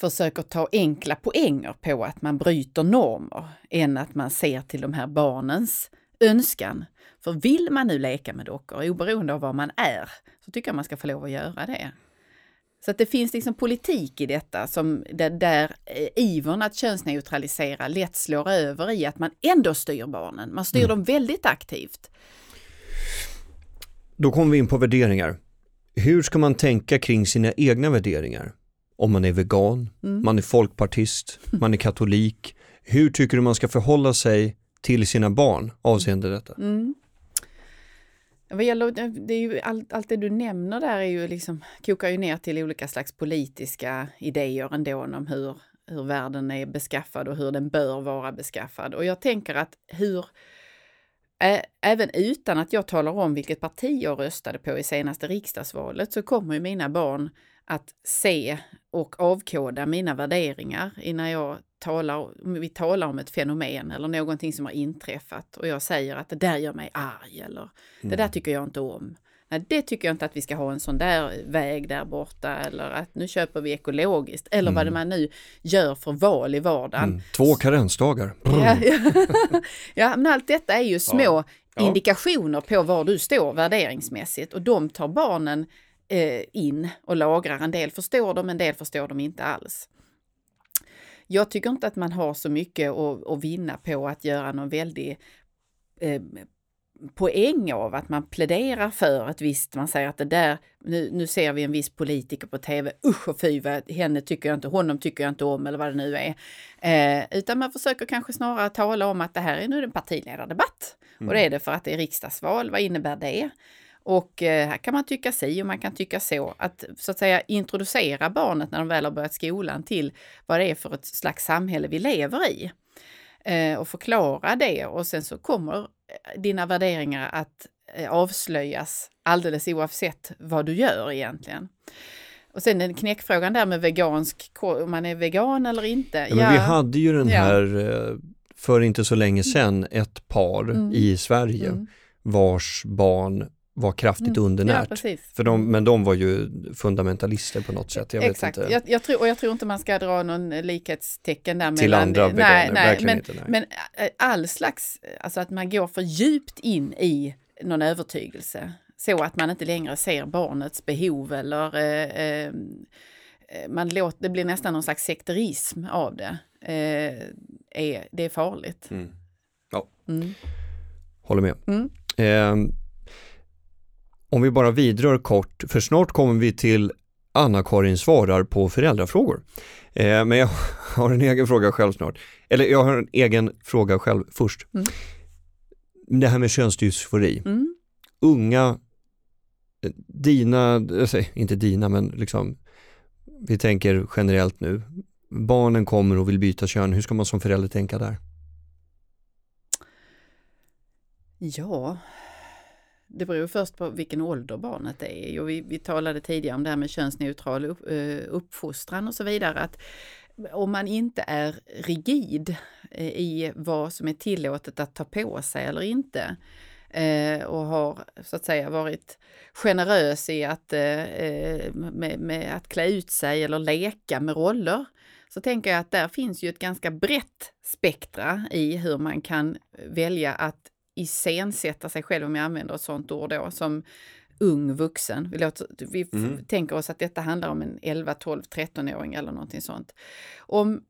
försöker ta enkla poänger på att man bryter normer än att man ser till de här barnens önskan. För vill man nu leka med dockor, oberoende av vad man är, så tycker jag man ska få lov att göra det. Så att det finns liksom politik i detta som där, där eh, ivern att könsneutralisera lätt slår över i att man ändå styr barnen. Man styr mm. dem väldigt aktivt. Då kommer vi in på värderingar. Hur ska man tänka kring sina egna värderingar? Om man är vegan, mm. man är folkpartist, man är katolik. Hur tycker du man ska förhålla sig till sina barn avseende detta? Mm. Vad gäller, det är ju allt, allt det du nämner där är ju liksom, kokar ju ner till olika slags politiska idéer ändå om hur, hur världen är beskaffad och hur den bör vara beskaffad. Och jag tänker att hur, ä, även utan att jag talar om vilket parti jag röstade på i senaste riksdagsvalet så kommer ju mina barn att se och avkoda mina värderingar innan jag talar, vi talar om ett fenomen eller någonting som har inträffat och jag säger att det där gör mig arg eller mm. det där mm. tycker jag inte om. Nej, det tycker jag inte att vi ska ha en sån där väg där borta eller att nu köper vi ekologiskt eller mm. vad det man nu gör för val i vardagen. Mm. Två karensdagar. Ja, ja. ja, men allt detta är ju små ja. indikationer på var du står värderingsmässigt och de tar barnen eh, in och lagrar. En del förstår de, en del förstår de inte alls. Jag tycker inte att man har så mycket att, att vinna på att göra någon väldig eh, poäng av att man pläderar för ett visst, man säger att det där, nu, nu ser vi en viss politiker på tv, usch och fy, vad, henne tycker jag inte, honom tycker jag inte om eller vad det nu är. Eh, utan man försöker kanske snarare tala om att det här är nu en partiledardebatt. Mm. Och det är det för att det är riksdagsval, vad innebär det? Och eh, här kan man tycka si och man kan tycka så. Att så att säga introducera barnet när de väl har börjat skolan till vad det är för ett slags samhälle vi lever i. Eh, och förklara det och sen så kommer dina värderingar att avslöjas alldeles oavsett vad du gör egentligen. Och sen den knäckfrågan där med vegansk, om man är vegan eller inte. Ja, men vi hade ju den här ja. för inte så länge sedan ett par mm. i Sverige mm. vars barn var kraftigt mm. undernärt. Ja, För de, mm. men de var ju fundamentalister på något sätt. Jag Exakt. Jag, jag, tror, och jag tror inte man ska dra någon likhetstecken där Till andra veganer, nej, nej, men, inte, nej. men äh, all slags, alltså att man går för djupt in i någon övertygelse så att man inte längre ser barnets behov eller eh, eh, man låter, det blir nästan någon slags sekterism av det. Eh, är, det är farligt. Mm. Ja, mm. håller med. Mm. Eh, om vi bara vidrör kort, för snart kommer vi till Anna-Karin svarar på föräldrafrågor. Eh, men jag har en egen fråga själv snart. Eller jag har en egen fråga själv först. Mm. Det här med könsdysfori. Mm. Unga, dina, säger, inte dina men liksom, vi tänker generellt nu. Barnen kommer och vill byta kön, hur ska man som förälder tänka där? Ja, det beror först på vilken ålder barnet är i och vi, vi talade tidigare om det här med könsneutral upp, eh, uppfostran och så vidare. Att om man inte är rigid eh, i vad som är tillåtet att ta på sig eller inte eh, och har så att säga varit generös i att, med, med att klä ut sig eller leka med roller så tänker jag att där finns ju ett ganska brett spektra i hur man kan välja att iscensätta sig själv, om jag använder ett sånt ord då, som ung vuxen. Vi, låter, vi mm. tänker oss att detta handlar om en 11, 12, 13-åring eller någonting sånt. Om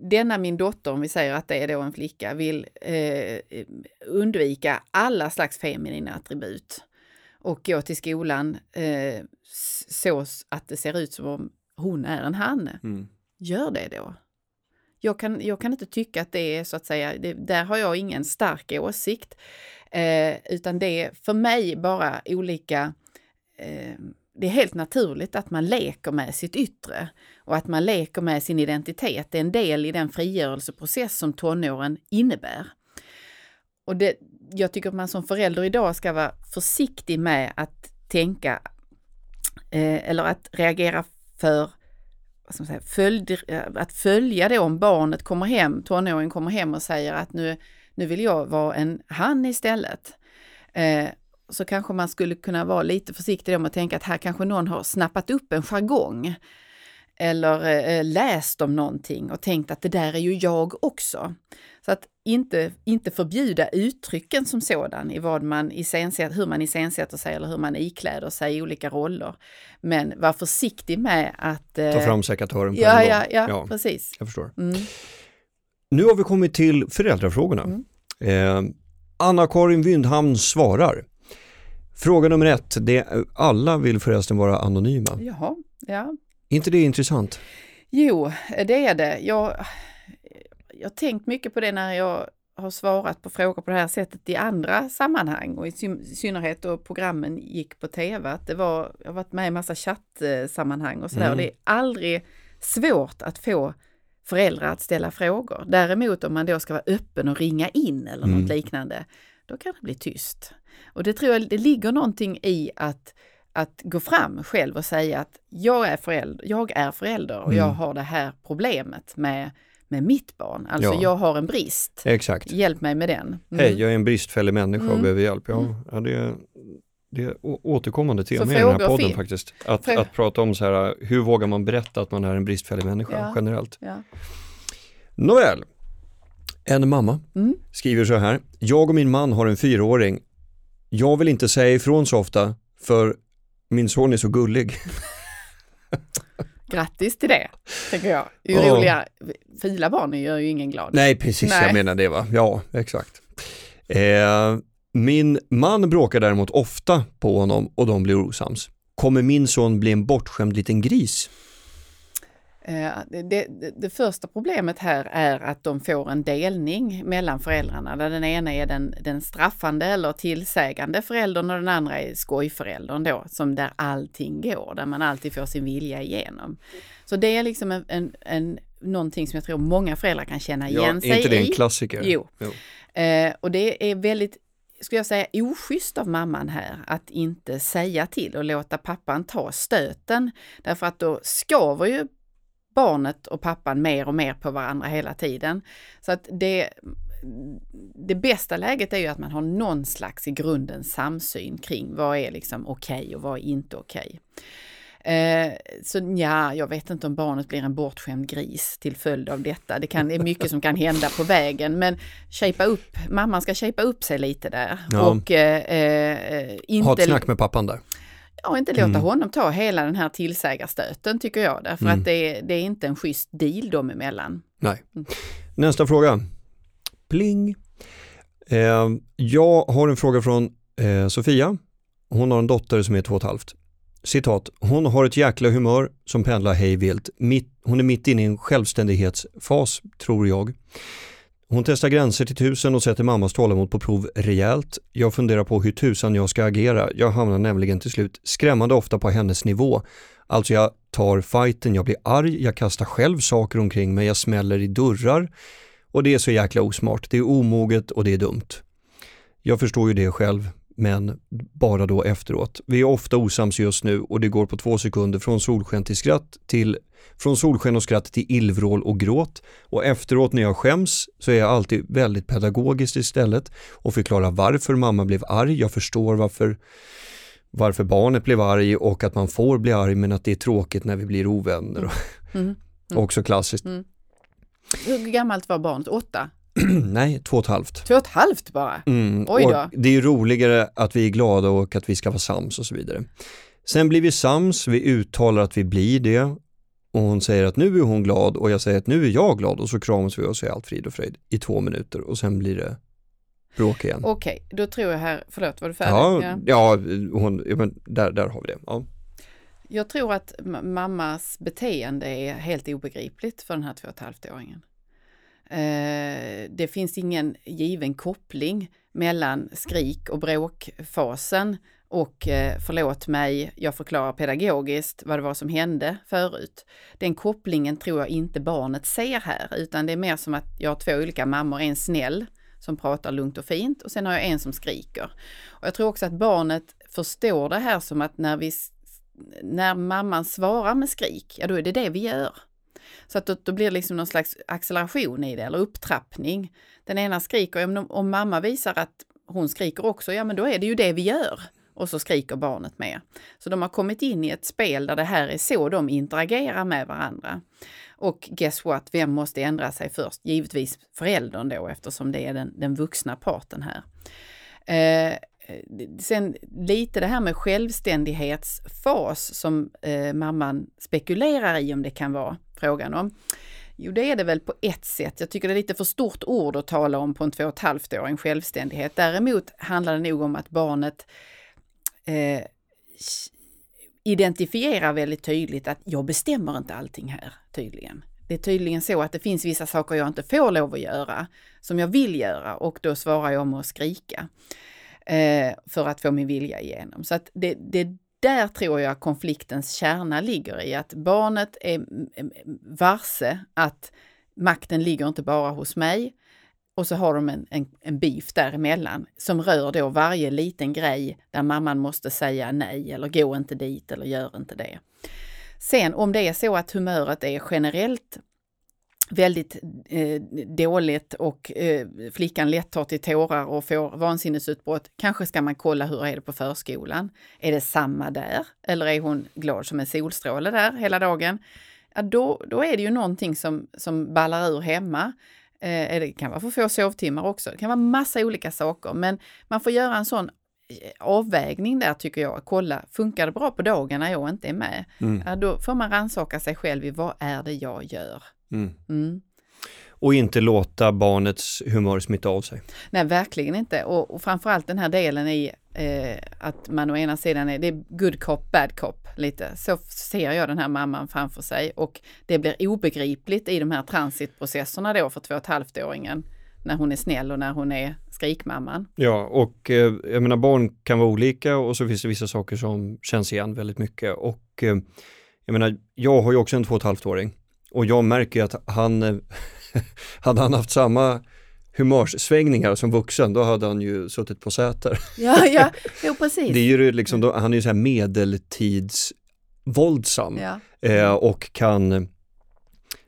denna min dotter, om vi säger att det är då en flicka, vill eh, undvika alla slags feminina attribut och gå till skolan eh, så att det ser ut som om hon är en han. Mm. Gör det då jag kan, jag kan inte tycka att det är så att säga, det, där har jag ingen stark åsikt. Eh, utan det är för mig bara olika eh, det är helt naturligt att man leker med sitt yttre och att man leker med sin identitet. Det är en del i den frigörelseprocess som tonåren innebär. Och det, jag tycker att man som förälder idag ska vara försiktig med att tänka eh, eller att reagera för säga, följd, eh, att följa det om barnet kommer hem, tonåringen kommer hem och säger att nu, nu vill jag vara en han istället. Eh, så kanske man skulle kunna vara lite försiktig om att tänka att här kanske någon har snappat upp en jargong. eller eh, läst om någonting och tänkt att det där är ju jag också. Så att inte, inte förbjuda uttrycken som sådan i vad man iscensätter, hur man iscensätter sig eller hur man ikläder sig i olika roller. Men var försiktig med att... Eh, Ta fram sekatören på ja, en gång. Ja, ja, ja, precis. Jag förstår. Mm. Nu har vi kommit till föräldrafrågorna. Mm. Eh, Anna-Karin Wyndhamn svarar. Fråga nummer ett, det, alla vill förresten vara anonyma. Jaha, ja. Inte det intressant? Jo, det är det. Jag, jag har tänkt mycket på det när jag har svarat på frågor på det här sättet i andra sammanhang och i synnerhet då programmen gick på tv. Att det var, jag har varit med i massa chattsammanhang och sådär. Mm. Och det är aldrig svårt att få föräldrar att ställa frågor. Däremot om man då ska vara öppen och ringa in eller mm. något liknande, då kan det bli tyst. Och det tror jag det ligger någonting i att, att gå fram själv och säga att jag är förälder, jag är förälder och mm. jag har det här problemet med med mitt barn. Alltså ja. jag har en brist. Exakt. Hjälp mig med den. Mm. Hej, jag är en bristfällig människa och mm. behöver hjälp. Ja, mm. ja det, det är återkommande tema i den här podden faktiskt. Att, att prata om så här, hur vågar man berätta att man är en bristfällig människa ja. generellt. Ja. Nåväl, en mamma mm. skriver så här, jag och min man har en fyraåring. Jag vill inte säga ifrån så ofta för min son är så gullig. Grattis till det, tänker jag. Ju oh. roliga, fila barn gör ju ingen glad. Nej, precis, Nej. jag menar det va. Ja, exakt. Eh, min man bråkar däremot ofta på honom och de blir osams. Kommer min son bli en bortskämd liten gris? Eh, det, det, det, första problemet här är att de får en delning mellan föräldrarna där den ena är den, den straffande eller tillsägande föräldern och den andra är skojföräldern då, som där allting går, där man alltid får sin vilja igenom. Så det är liksom en, en, en någonting som jag tror många föräldrar kan känna igen ja, sig i. Är inte det en klassiker? Jo. jo. Eh, och det är väldigt skulle jag säga, oschysst av mamman här att inte säga till och låta pappan ta stöten. Därför att då skaver ju barnet och pappan mer och mer på varandra hela tiden. Så att det, det bästa läget är ju att man har någon slags i grunden samsyn kring vad är liksom okej okay och vad är inte okej. Okay. Eh, så ja, jag vet inte om barnet blir en bortskämd gris till följd av detta. Det, kan, det är mycket som kan hända på vägen, men shapea upp, mamman ska shapea upp sig lite där. Ja. Och, eh, eh, inte, ha ett snack med pappan där. Ja, inte låta mm. honom ta hela den här tillsägarstöten tycker jag, därför mm. att det, det, är inte en schysst deal dem emellan. Nej. Mm. Nästa fråga. Pling. Eh, jag har en fråga från eh, Sofia. Hon har en dotter som är två och ett halvt citat, hon har ett jäkla humör som pendlar hejvilt. Hon är mitt inne i en självständighetsfas, tror jag. Hon testar gränser till tusen och sätter mammas tålamod på prov rejält. Jag funderar på hur tusan jag ska agera. Jag hamnar nämligen till slut skrämmande ofta på hennes nivå. Alltså jag tar fighten, jag blir arg, jag kastar själv saker omkring mig, jag smäller i dörrar. Och det är så jäkla osmart. Det är omoget och det är dumt. Jag förstår ju det själv, men bara då efteråt. Vi är ofta osams just nu och det går på två sekunder från solsken till skratt till från solsken och skratt till illvrål och gråt och efteråt när jag skäms så är jag alltid väldigt pedagogisk istället och förklarar varför mamma blev arg. Jag förstår varför varför barnet blev arg och att man får bli arg men att det är tråkigt när vi blir ovänner. Mm. Mm. Också klassiskt. Mm. Hur gammalt var barnet? Åtta? Nej, två och ett halvt. Två och ett halvt bara? Mm, Oj då. det är ju roligare att vi är glada och att vi ska vara sams och så vidare. Sen blir vi sams, vi uttalar att vi blir det och hon säger att nu är hon glad och jag säger att nu är jag glad och så kramas vi och är allt frid och fröjd i två minuter och sen blir det bråk igen. Okej, okay, då tror jag här, förlåt var du färdig? Ja, ja. ja, hon, men där, där har vi det. Ja. Jag tror att mammas beteende är helt obegripligt för den här två och ett halvt-åringen. Eh, det finns ingen given koppling mellan skrik och bråkfasen och eh, förlåt mig, jag förklarar pedagogiskt vad det var som hände förut. Den kopplingen tror jag inte barnet ser här, utan det är mer som att jag har två olika mammor, en snäll som pratar lugnt och fint och sen har jag en som skriker. Och jag tror också att barnet förstår det här som att när vi när mamman svarar med skrik, ja då är det det vi gör. Så att då, då blir det liksom någon slags acceleration i det, eller upptrappning. Den ena skriker, om, om mamma visar att hon skriker också, ja men då är det ju det vi gör. och så skriker barnet mer. Så de har kommit in i ett spel där det här är så de interagerar med varandra. Och guess what, vem måste ändra sig först? Givetvis föräldern då eftersom det är den, den vuxna parten här. Eh, sen lite det här med självständighetsfas som eh, mamman spekulerar i om det kan vara frågan om. Jo, det är det väl på ett sätt. Jag tycker det är lite för stort ord att tala om på en två och ett halvt år, en självständighet. Däremot handlar det nog om att barnet eh, identifierar väldigt tydligt att jag bestämmer inte allting här, tydligen. Det är tydligen så att det finns vissa saker jag inte får lov att göra, som jag vill göra och då svarar jag med att skrika eh, för att få min vilja igenom. Så att det, det där tror jag konfliktens kärna ligger i att barnet är mm, mm, varse att makten ligger inte bara hos mig och så har de en, en, en beef däremellan som rör då varje liten grej där mamman måste säga nej eller gå inte dit eller gör inte det. Sen om det är så att humöret är generellt väldigt eh, dåligt och eh, flickan lätt tar till tårar och får vansinnesutbrott. Kanske ska man kolla hur är det på förskolan? Är det samma där? Eller är hon glad som en solstråle där hela dagen? Ja, då, då är det ju någonting som, som ballar ur hemma. Eh, det kan vara för få sovtimmar också. Det kan vara massa olika saker, men man får göra en sån eh, avvägning där tycker jag. Kolla, funkar det bra på dagen när jag inte är med? Mm. Ja, då får man rannsaka sig själv i vad är det jag gör? Mm. Mm. Och inte låta barnets humör smitta av sig. Nej, verkligen inte. Och, och framförallt den här delen i eh, att man å ena sidan är, det är good cop, bad cop lite. Så ser jag den här mamman framför sig och det blir obegripligt i de här transitprocesserna då för två och ett halvt-åringen när hon är snäll och när hon är skrikmamman. Ja, och eh, jag menar barn kan vara olika och så finns det vissa saker som känns igen väldigt mycket och eh, jag menar, jag har ju också en två och ett halvt-åring och jag märker att han, eh, hade han haft samma humörsvängningar som vuxen, då hade han ju suttit på Säter. Ja, ja, jo precis. Det är ju liksom, då, han är ju så här medeltidsvåldsam ja. eh, och kan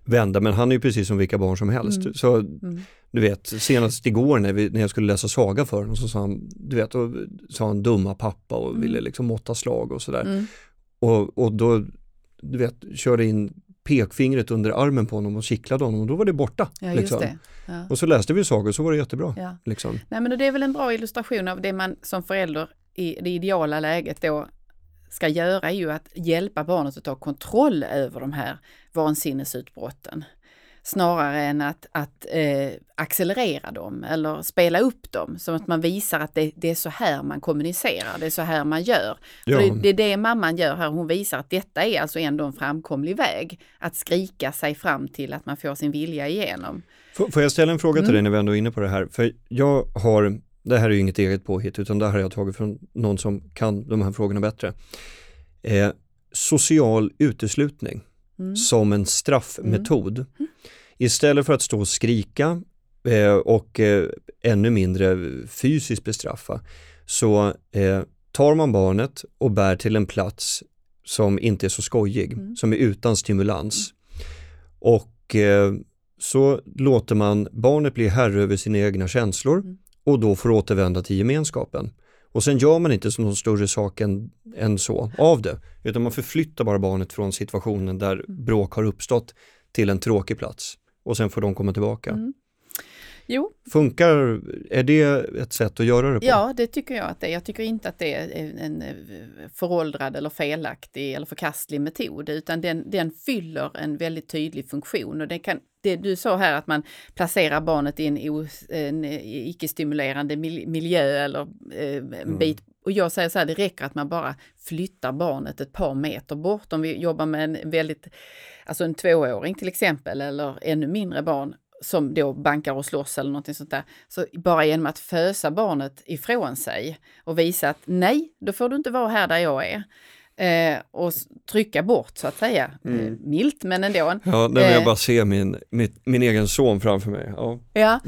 vända, men han är ju precis som vilka barn som helst. Mm. Så mm. du vet, senast igår när, vi, när jag skulle läsa saga för honom så sa han, du vet, då sa han dumma pappa och mm. ville liksom måtta slag och sådär. Mm. Och, och då, du vet, körde in pekfingret under armen på honom och kittlade honom och då var det borta. Ja, liksom. det. Ja. Och så läste vi sagor så var det jättebra. Ja. Liksom. Nej, men det är väl en bra illustration av det man som förälder i det ideala läget då ska göra är ju att hjälpa barnet att ta kontroll över de här vansinnesutbrotten snarare än att, att eh, accelerera dem eller spela upp dem. Som att man visar att det, det, är så här man kommunicerar, det är så här man gör. Ja. Det, det, är det mamman gör här, hon visar att detta är alltså ändå en framkomlig väg. Att skrika sig fram till att man får sin vilja igenom. Får, jag ställa en fråga till mm. dig när vi ändå är inne på det här? För jag har, det här är ju inget eget påhitt utan det här har jag tagit från någon som kan de här frågorna bättre. Eh, social uteslutning mm. som en straffmetod. Mm. Istället för att stå och skrika eh, och eh, ännu mindre fysiskt bestraffa så eh, tar man barnet och bär till en plats som inte är så skojig, mm. som är utan stimulans. Mm. Och eh, så låter man barnet bli herre över sina egna känslor mm. och då får återvända till gemenskapen. Och sen gör man inte som någon större sak än, än så av det, utan man förflyttar bara barnet från situationen där mm. bråk har uppstått till en tråkig plats och sen får de komma tillbaka. Mm. Jo. Funkar, är det ett sätt att göra det på? Ja, det tycker jag att det är. Jag tycker inte att det är en föråldrad eller felaktig eller förkastlig metod, utan den, den fyller en väldigt tydlig funktion. Och det, kan, det du sa här att man placerar barnet i en, en icke-stimulerande miljö eller eh, en mm. bit och jag säger så här, det räcker att man bara flyttar barnet ett par meter bort. Om vi jobbar med en väldigt, alltså en tvååring till exempel, eller ännu mindre barn som då bankar och slåss eller någonting sånt där. Så bara genom att fösa barnet ifrån sig och visa att nej, då får du inte vara här där jag är. Eh, och trycka bort så att säga. Mm. Eh, milt men ändå. Ja, vill jag bara se min, min, min egen son framför mig. Ja, ja.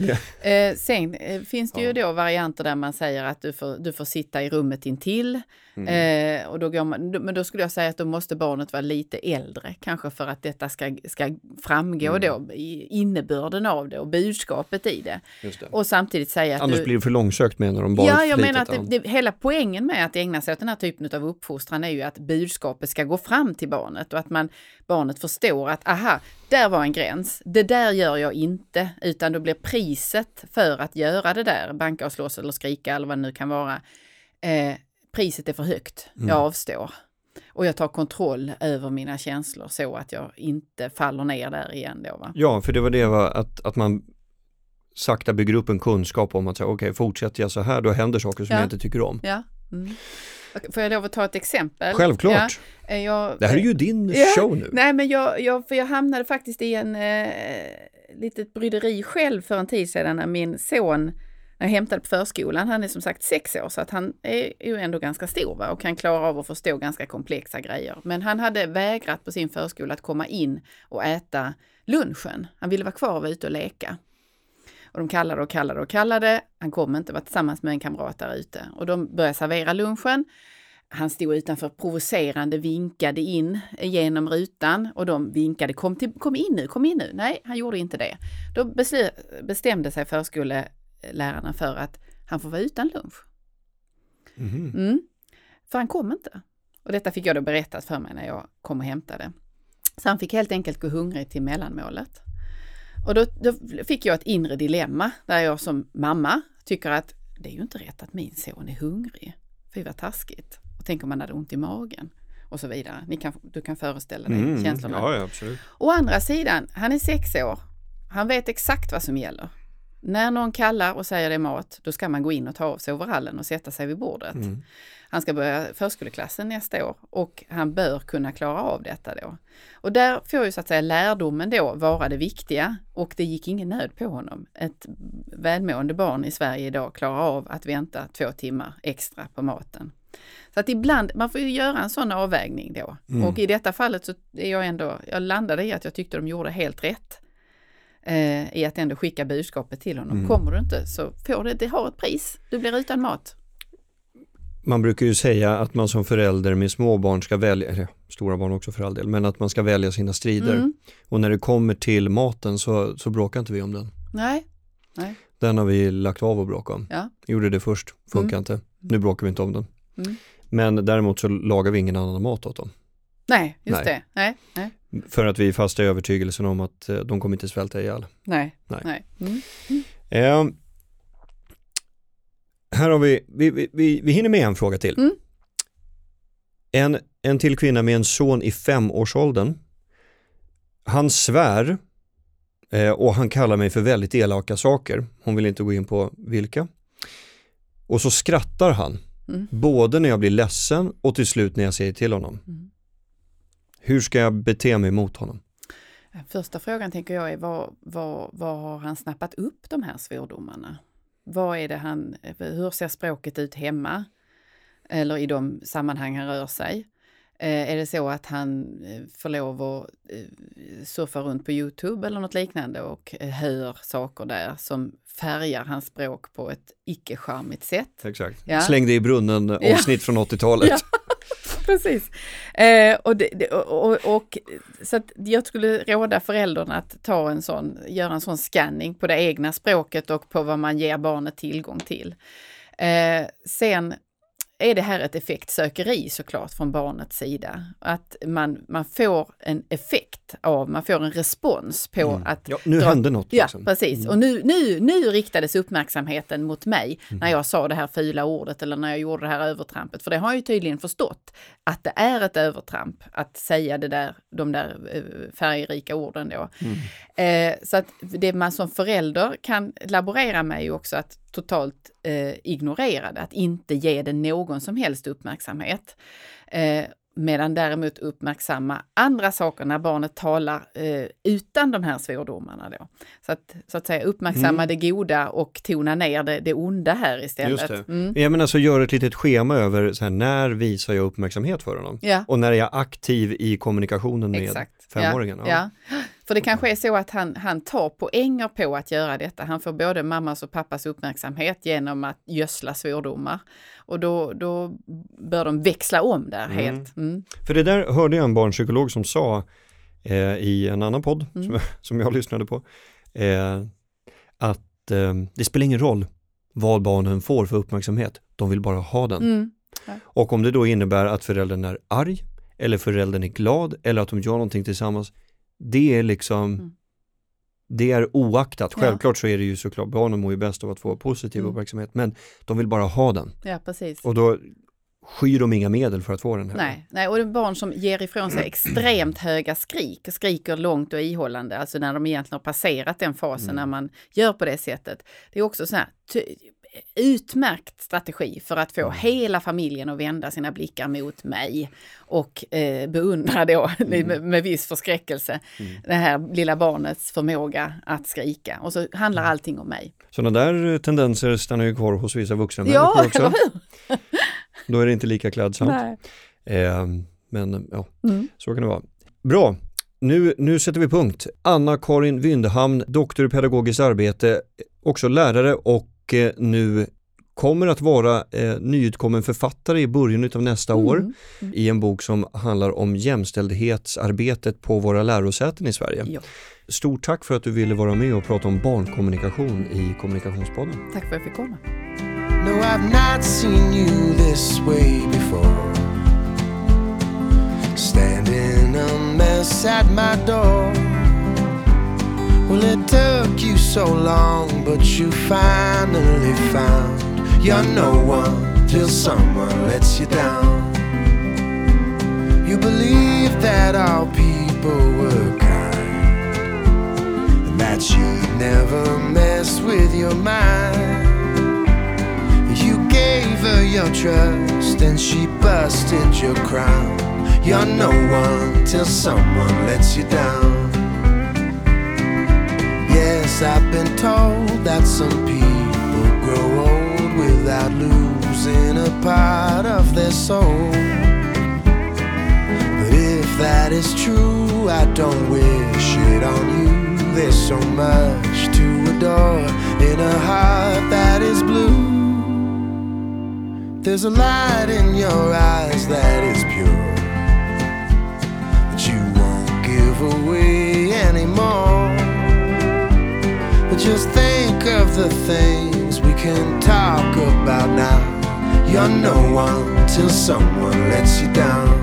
Eh, sen eh, finns det ju då varianter där man säger att du får, du får sitta i rummet intill. Mm. Eh, och då går man, men då skulle jag säga att då måste barnet vara lite äldre, kanske för att detta ska, ska framgå mm. då, i innebörden av det och budskapet i det. det. Och samtidigt säga att Annars du, blir det för långsökt menar de bara. Ja, jag menar att det, det, hela poängen med att ägna sig åt den här typen av uppfostran är ju att budskapet ska gå fram till barnet och att man, barnet förstår att aha, där var en gräns. Det där gör jag inte, utan då blir priset för att göra det där, banka och slåss eller skrika eller vad det nu kan vara, eh, priset är för högt, jag mm. avstår. Och jag tar kontroll över mina känslor så att jag inte faller ner där igen då. Va? Ja, för det var det var att, att man sakta bygger upp en kunskap om att säga okej, okay, fortsätter jag så här då händer saker som ja. jag inte tycker om. Ja. Mm. Får jag lov att ta ett exempel? Självklart. Ja, jag, det här är ju din ja, show nu. Nej, men jag, jag, för jag hamnade faktiskt i en eh, litet bryderi själv för en tid sedan när min son när jag hämtade på förskolan, han är som sagt sex år så att han är ju ändå ganska stor va? och kan klara av att förstå ganska komplexa grejer. Men han hade vägrat på sin förskola att komma in och äta lunchen. Han ville vara kvar och vara ute och leka. Och de kallade och kallade och kallade. Han kom inte, var tillsammans med en kamrat där ute och de började servera lunchen. Han stod utanför provocerande, vinkade in genom rutan och de vinkade kom, till, kom in nu, kom in nu. Nej, han gjorde inte det. Då bestämde sig förskole lärarna för att han får vara utan lunch. Mm. Mm. För han kom inte. Och detta fick jag då berättat för mig när jag kom och hämtade. Så han fick helt enkelt gå hungrig till mellanmålet. Och då, då, fick jag ett inre dilemma där jag som mamma tycker att det är ju inte rätt att min son är hungrig. Fy vad taskigt. Och tänk om han hade ont i magen och så vidare. Ni kan, du kan föreställa dig mm, känslorna. Ja, ja, absolut. Å andra sidan, han är sex år. Han vet exakt vad som gäller. När någon kallar och säger det är mat, då ska man gå in och ta av sig overallen och sätta sig vid bordet. Mm. Han ska börja förskoleklassen nästa år och han bör kunna klara av detta då. Och där får ju så att säga lärdomen då vara det viktiga och det gick ingen nöd på honom. Ett välmående barn i Sverige idag klarar av att vänta två timmar extra på maten. Så att ibland, man får ju göra en sån avvägning då. Mm. Och i detta fallet så är jag ändå, jag landade i att jag tyckte de gjorde helt rätt eh, i att ändå skicka budskapet till honom. Mm. Kommer du inte så får det, det har ett pris. Du blir utan mat. Man brukar ju säga att man som förälder med små barn ska välja, eller stora barn också för all del, men att man ska välja sina strider. Mm. Och när det kommer till maten så, så bråkar inte vi om den. Nej. Nej. Den har vi lagt av att bråka om. Ja. Gjorde det först, funkar mm. inte. Nu bråkar vi inte om den. Mm. Men däremot så lagar vi ingen annan mat åt dem. Nej, just nej. det. Nej, nej. För att vi är fasta i övertygelsen om att eh, de kommer inte svälta ihjäl. Nej. nej. nej. Mm. Mm. Eh, här har vi, vi, vi, vi hinner med en fråga till. Mm. En, en till kvinna med en son i femårsåldern. Han svär eh, och han kallar mig för väldigt elaka saker. Hon vill inte gå in på vilka. Och så skrattar han, mm. både när jag blir ledsen och till slut när jag säger till honom. Hur ska jag bete mig mot honom? Första frågan tänker jag är vad, vad, vad har han snappat upp de här svordomarna? Vad är det han, hur ser språket ut hemma? Eller i de sammanhang han rör sig? Eh, är det så att han eh, får lov att eh, surfa runt på Youtube eller något liknande och hör saker där som färgar hans språk på ett icke-charmigt sätt? Exakt. Ja. Släng det i brunnen avsnitt ja. från 80-talet. Ja. Precis. Eh, och, det, och, och, och, så att jag skulle råda föräldrarna att ta en sån, göra en sån scanning på det egna språket och på vad man ger barnet tillgång till. Eh, sen är det här ett effektsökeri såklart från barnets sida. Att man, man får en effekt av, man får en respons på mm. att... Ja, nu dra, hände något. Liksom. Ja, precis. Mm. Och nu, nu, nu riktades uppmärksamheten mot mig mm. när jag sa det här fula ordet eller när jag gjorde det här övertrampet. För det har jag ju tydligen förstått, att det är ett övertramp att säga det där, de där eh, färgrika orden då. Mm. Eh, så att det man som förälder kan laborera med är ju också att totalt eh, ignorera det, att inte ge det någon som helst uppmärksamhet. Eh, Medan däremot uppmärksamma andra saker när barnet talar eh, utan de här svordomarna. Då. Så att, så att säga uppmärksamma mm. det goda och tona ner det, det onda här istället. Just det. Mm. Jag menar så gör ett litet schema över så här, när visar jag uppmärksamhet för honom? Ja. Och när är jag aktiv i kommunikationen med Exakt. femåringen? Ja. ja. För det kanske är så att han, han tar poänger på att göra detta. Han får både mammas och pappas uppmärksamhet genom att gödsla svordomar. Och då, då bör de växla om där mm. helt. Mm. För det där hörde jag en barnpsykolog som sa eh, i en annan podd mm. som, jag, som jag lyssnade på. Eh, att eh, det spelar ingen roll vad barnen får för uppmärksamhet, de vill bara ha den. Mm. Ja. Och om det då innebär att föräldern är arg eller föräldern är glad eller att de gör någonting tillsammans, det är liksom mm. Det är oaktat, självklart ja. så är det ju såklart, barnen mår ju bäst av att få positiv mm. uppmärksamhet men de vill bara ha den. Ja, precis. Och då skyr de inga medel för att få den här. Nej, nej och det är barn som ger ifrån sig extremt höga skrik, skriker långt och ihållande, alltså när de egentligen har passerat den fasen mm. när man gör på det sättet. Det är också så här, utmärkt strategi för att få mm. hela familjen att vända sina blickar mot mig och eh, beundra då mm. med, med viss förskräckelse mm. det här lilla barnets förmåga att skrika. Och så handlar mm. allting om mig. Sådana där tendenser stannar ju kvar hos vissa vuxna ja, också. Eller hur? Då är det inte lika klädsamt. Eh, men ja, mm. så kan det vara. Bra, nu, nu sätter vi punkt. Anna-Karin Vyndehamn, doktor i pedagogiskt arbete, också lärare och Eh, nu kommer att vara eh, nyutkommen författare i början av nästa mm. år mm. i en bok som handlar om jämställdhetsarbetet på våra lärosäten i Sverige. Ja. Stort tack för att du ville vara med och prata om barnkommunikation i Kommunikationspodden. Tack för att jag fick komma. No, I've not seen you this way before Standing a mess at my door Well, it so long, but you finally found you're no one till someone lets you down. You believe that all people were kind, and that you'd never mess with your mind. You gave her your trust, and she busted your crown. You're no one till someone lets you down. I've been told that some people grow old without losing a part of their soul. But if that is true, I don't wish it on you. There's so much to adore in a heart that is blue. There's a light in your eyes that is pure, that you won't give away anymore. Just think of the things we can talk about now. You're no one till someone lets you down.